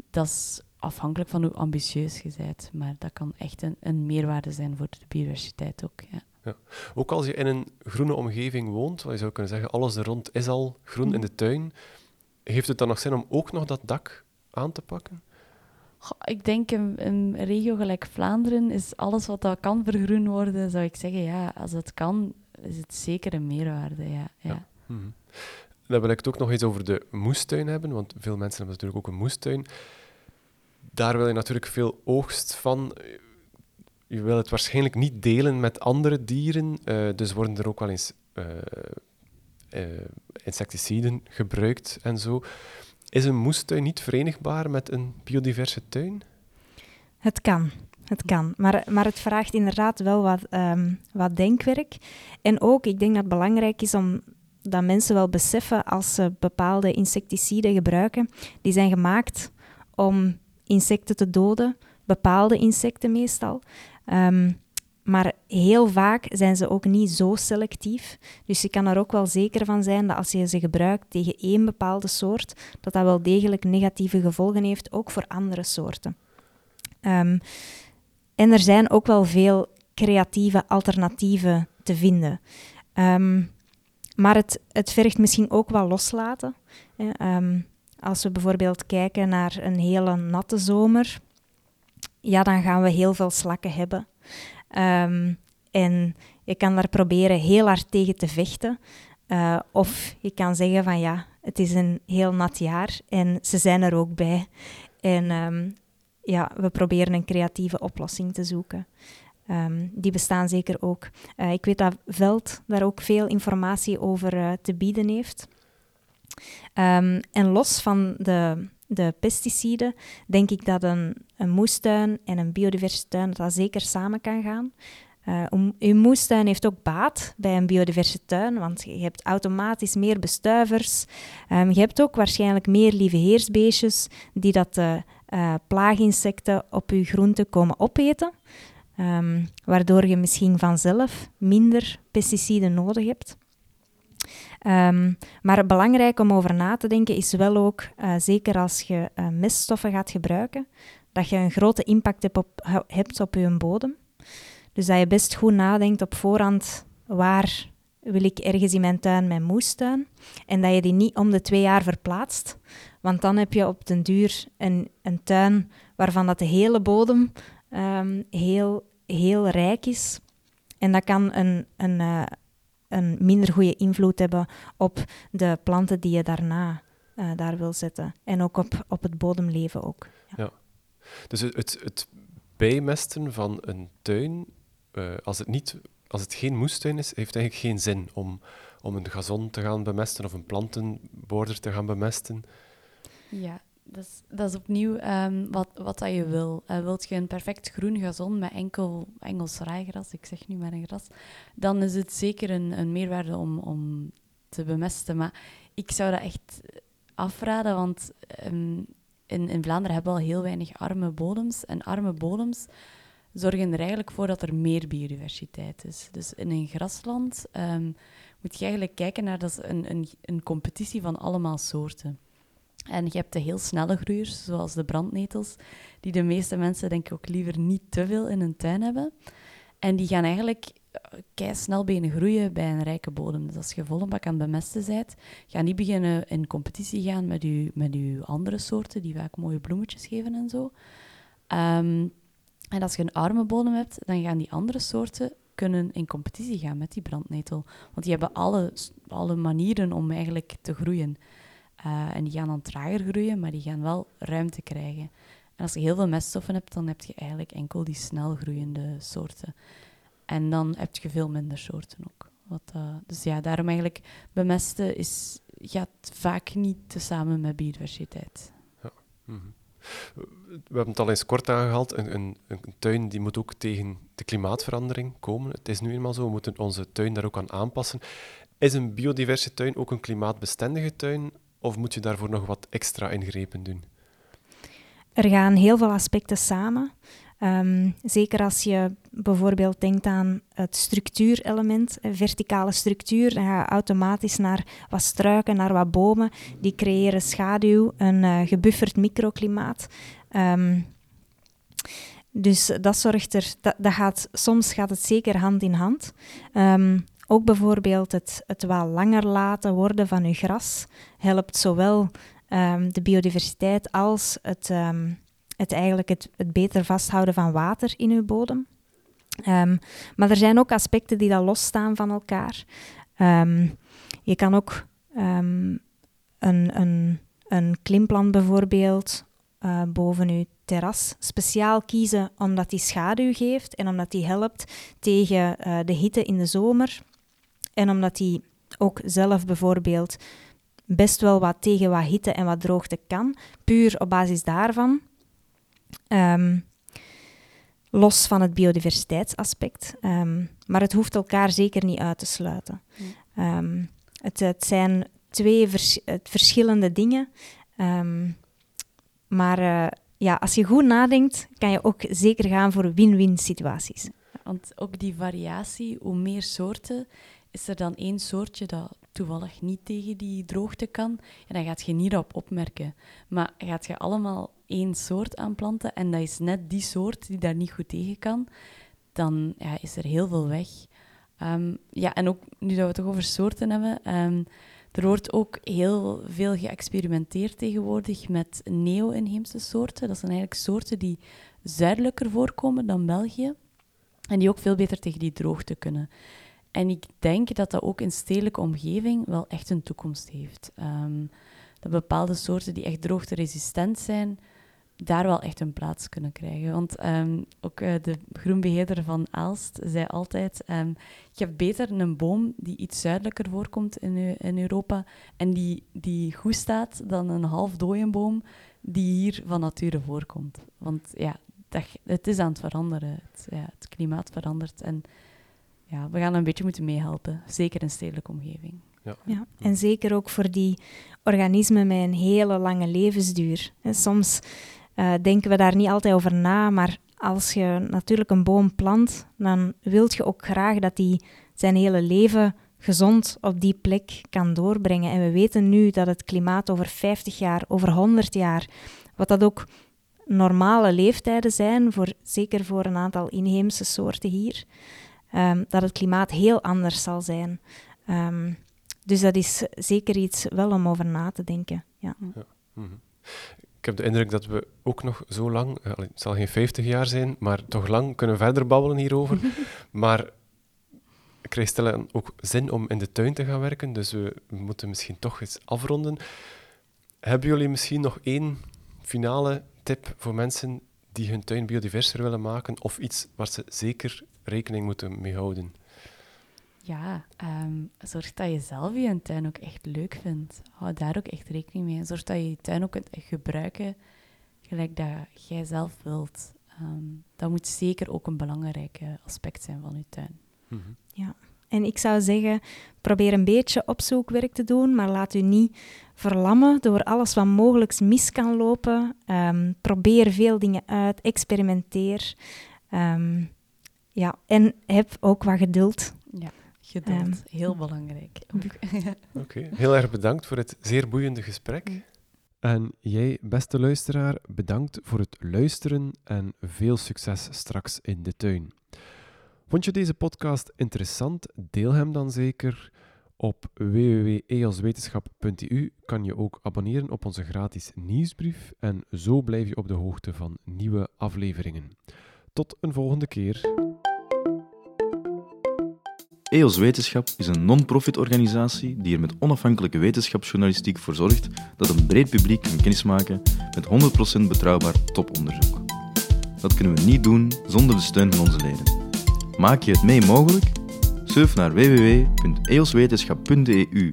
Dat is afhankelijk van hoe ambitieus je bent. Maar dat kan echt een, een meerwaarde zijn voor de biodiversiteit ook. Ja. Ja. Ook als je in een groene omgeving woont, wat je zou kunnen zeggen, alles er rond is al groen in de tuin, heeft het dan nog zin om ook nog dat dak aan te pakken? Ik denk in een regio gelijk Vlaanderen is alles wat dat kan vergroen worden, zou ik zeggen, ja, als het kan, is het zeker een meerwaarde, ja. ja. ja. Mhm. Dan wil ik het ook nog eens over de moestuin hebben, want veel mensen hebben natuurlijk ook een moestuin. Daar wil je natuurlijk veel oogst van je wil het waarschijnlijk niet delen met andere dieren, uh, dus worden er ook wel eens uh, insecticiden gebruikt en zo. Is een moestuin niet verenigbaar met een biodiverse tuin? Het kan. Het kan, maar, maar het vraagt inderdaad wel wat, um, wat denkwerk. En ook, ik denk dat het belangrijk is om dat mensen wel beseffen als ze bepaalde insecticiden gebruiken, die zijn gemaakt om insecten te doden, bepaalde insecten meestal. Um, maar heel vaak zijn ze ook niet zo selectief. Dus je kan er ook wel zeker van zijn dat als je ze gebruikt tegen één bepaalde soort, dat dat wel degelijk negatieve gevolgen heeft, ook voor andere soorten. Um, en er zijn ook wel veel creatieve alternatieven te vinden. Um, maar het, het vergt misschien ook wel loslaten. Um, als we bijvoorbeeld kijken naar een hele natte zomer, ja, dan gaan we heel veel slakken hebben. Um, en je kan daar proberen heel hard tegen te vechten. Uh, of je kan zeggen van ja, het is een heel nat jaar en ze zijn er ook bij. En um, ja, we proberen een creatieve oplossing te zoeken. Um, die bestaan zeker ook. Uh, ik weet dat Veld daar ook veel informatie over uh, te bieden heeft. En los van de, de pesticiden, denk ik dat een, een moestuin en een biodiversiteitstuin dat zeker samen kan gaan. Uh, uw moestuin heeft ook baat bij een biodiverse tuin, want je hebt automatisch meer bestuivers. Um, je hebt ook waarschijnlijk meer lieve heersbeestjes die dat uh, uh, plaaginsecten op je groenten komen opeten, um, waardoor je misschien vanzelf minder pesticiden nodig hebt. Um, maar belangrijk om over na te denken is wel ook, zeker als je uh, meststoffen gaat gebruiken, dat je een grote impact hebt op, hebt op je bodem. Dus dat je best goed nadenkt op voorhand waar wil ik ergens in mijn tuin mijn moestuin en dat je die niet om de twee jaar verplaatst, want dan heb je op den duur een, een tuin waarvan dat de hele bodem um, heel, heel rijk is. En dat kan een, een, uh, een minder goede invloed hebben op de planten die je daarna uh, daar wil zetten. En ook op, op het bodemleven ook. Ja. Dus het, het, bijmesten van een tuin, uh, als, het niet, als het geen moestuin is, heeft eigenlijk geen zin om, om een gazon te gaan bemesten of een plantenborder te gaan bemesten. Ja, dat is, dat is opnieuw um, wat, wat dat je wil. Uh, wilt je een perfect groen gazon met enkel Engels raaigras, ik zeg nu maar een gras, dan is het zeker een, een meerwaarde om, om te bemesten. Maar ik zou dat echt afraden, want um, in, in Vlaanderen hebben we al heel weinig arme bodems. En arme bodems zorgen er eigenlijk voor dat er meer biodiversiteit is. Dus in een grasland um, moet je eigenlijk kijken naar dat een, een, een competitie van allemaal soorten. En je hebt de heel snelle groeiers, zoals de brandnetels, die de meeste mensen denk ik ook liever niet te veel in hun tuin hebben. En die gaan eigenlijk kei snel beginnen groeien bij een rijke bodem. Dus als je volle bak aan het bemesten bent, ga niet beginnen in competitie gaan met je, met uw andere soorten, die vaak mooie bloemetjes geven en zo. Um, en als je een arme bodem hebt, dan gaan die andere soorten kunnen in competitie gaan met die brandnetel. Want die hebben alle, alle manieren om eigenlijk te groeien. Uh, en die gaan dan trager groeien, maar die gaan wel ruimte krijgen. En als je heel veel meststoffen hebt, dan heb je eigenlijk enkel die snel groeiende soorten. En dan heb je veel minder soorten ook. Wat, uh, dus ja, daarom eigenlijk bemesten is, gaat vaak niet tezamen met biodiversiteit. Ja. Mm -hmm. We hebben het al eens kort aangehaald. Een, een, een, tuin die moet ook tegen de klimaatverandering komen. Het is nu eenmaal zo, we moeten onze tuin daar ook aan aanpassen. Is een biodiverse tuin ook een klimaatbestendige tuin? Of moet je daarvoor nog wat extra ingrepen doen? Er gaan heel veel aspecten samen. Um, zeker als je bijvoorbeeld denkt aan het structuurelement, verticale structuur, dan ga je automatisch naar wat struiken, naar wat bomen. Die creëren schaduw, een uh, gebufferd microklimaat. Um, dus dat zorgt er, dat, dat, gaat, soms gaat het zeker hand in hand. Um, ook bijvoorbeeld het, het wel langer laten worden van je gras helpt zowel de biodiversiteit als het, het, eigenlijk het, het, beter vasthouden van water in uw bodem. Um, maar er zijn ook aspecten die dan losstaan van elkaar. je kan ook een, een, een klimplant bijvoorbeeld uh, boven uw terras speciaal kiezen omdat die schaduw geeft en omdat die helpt tegen uh, de hitte in de zomer. En omdat die ook zelf bijvoorbeeld best wel wat tegen wat hitte en wat droogte kan, puur op basis daarvan. Um, los van het biodiversiteitsaspect. Um, maar het hoeft elkaar zeker niet uit te sluiten. Um, het, het, zijn twee vers verschillende dingen. Maar uh, ja, als je goed nadenkt, kan je ook zeker gaan voor win-win situaties. Want ook die variatie, hoe meer soorten, is er dan één soortje dat toevallig niet tegen die droogte kan, en dan gaat je niet op opmerken. Maar gaat je allemaal één soort aanplanten en dat is net die soort die daar niet goed tegen kan, dan ja, is er heel veel weg. Um, ja, en ook nu dat we het toch over soorten hebben, um, er wordt ook heel veel geëxperimenteerd tegenwoordig met neo-inheemse soorten. Dat zijn eigenlijk soorten die zuidelijker voorkomen dan België en die ook veel beter tegen die droogte kunnen. En ik denk dat dat ook in stedelijke omgeving wel echt een toekomst heeft. Um, dat bepaalde soorten die echt droogteresistent zijn, daar wel echt een plaats kunnen krijgen. Want um, ook uh, de groenbeheerder van Aalst zei altijd: um, je hebt beter een boom die iets zuidelijker voorkomt in, in Europa en die, die goed staat dan een half boom die hier van nature voorkomt. Want ja, dat, het is aan het veranderen. Het, ja, het klimaat verandert en ja, we gaan een beetje moeten meehelpen, zeker in stedelijke omgeving. Ja. ja. en zeker ook voor die organismen met een hele lange levensduur. En soms uh, denken we daar niet altijd over na, maar als je natuurlijk een boom plant, dan wilt je ook graag dat die zijn hele leven gezond op die plek kan doorbrengen. En we weten nu dat het klimaat over 50 jaar, over 100 jaar, wat dat ook normale leeftijden zijn, voor, zeker voor een aantal inheemse soorten hier, um, dat het klimaat heel anders zal zijn. Um, dus dat is zeker iets wel om over na te denken. Ja. ja. Mm -hmm. Ik heb de indruk dat we ook nog zo lang, eh, het zal geen 50 jaar zijn, maar toch lang kunnen verder babbelen hierover. maar ik krijg stellen ook zin om in de tuin te gaan werken, dus we moeten misschien toch eens afronden. Hebben jullie misschien nog één finale tip voor mensen die hun tuin biodiverser willen maken, of iets waar ze zeker rekening moeten mee houden? Ja, um, zorg dat je zelf je tuin ook echt leuk vindt. Hou daar ook echt rekening mee. Zorg dat je je tuin ook kunt gebruiken gelijk dat jij zelf wilt. Um, dat moet zeker ook een belangrijk aspect zijn van je tuin. Mm -hmm. Ja, en ik zou zeggen, probeer een beetje opzoekwerk te doen, maar laat u niet verlammen door alles wat mogelijk mis kan lopen. Um, probeer veel dingen uit, experimenteer. ja, en heb ook wat geduld. Ja. Geduld, um, heel belangrijk. Oké, okay. heel erg bedankt voor het zeer boeiende gesprek. En jij, beste luisteraar, bedankt voor het luisteren en veel succes straks in de tuin. Vond je deze podcast interessant? Deel hem dan zeker. Op www.eoswetenschap.eu kan je ook abonneren op onze gratis nieuwsbrief en zo blijf je op de hoogte van nieuwe afleveringen. Tot een volgende keer. EOS Wetenschap is een non-profit organisatie die er met onafhankelijke wetenschapsjournalistiek voor zorgt dat een breed publiek kan kennismaken met 100% betrouwbaar toponderzoek. Dat kunnen we niet doen zonder de steun van onze leden. Maak je het mee mogelijk? Surf naar www.eoswetenschap.eu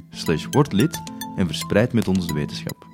word lid en verspreid met ons de wetenschap.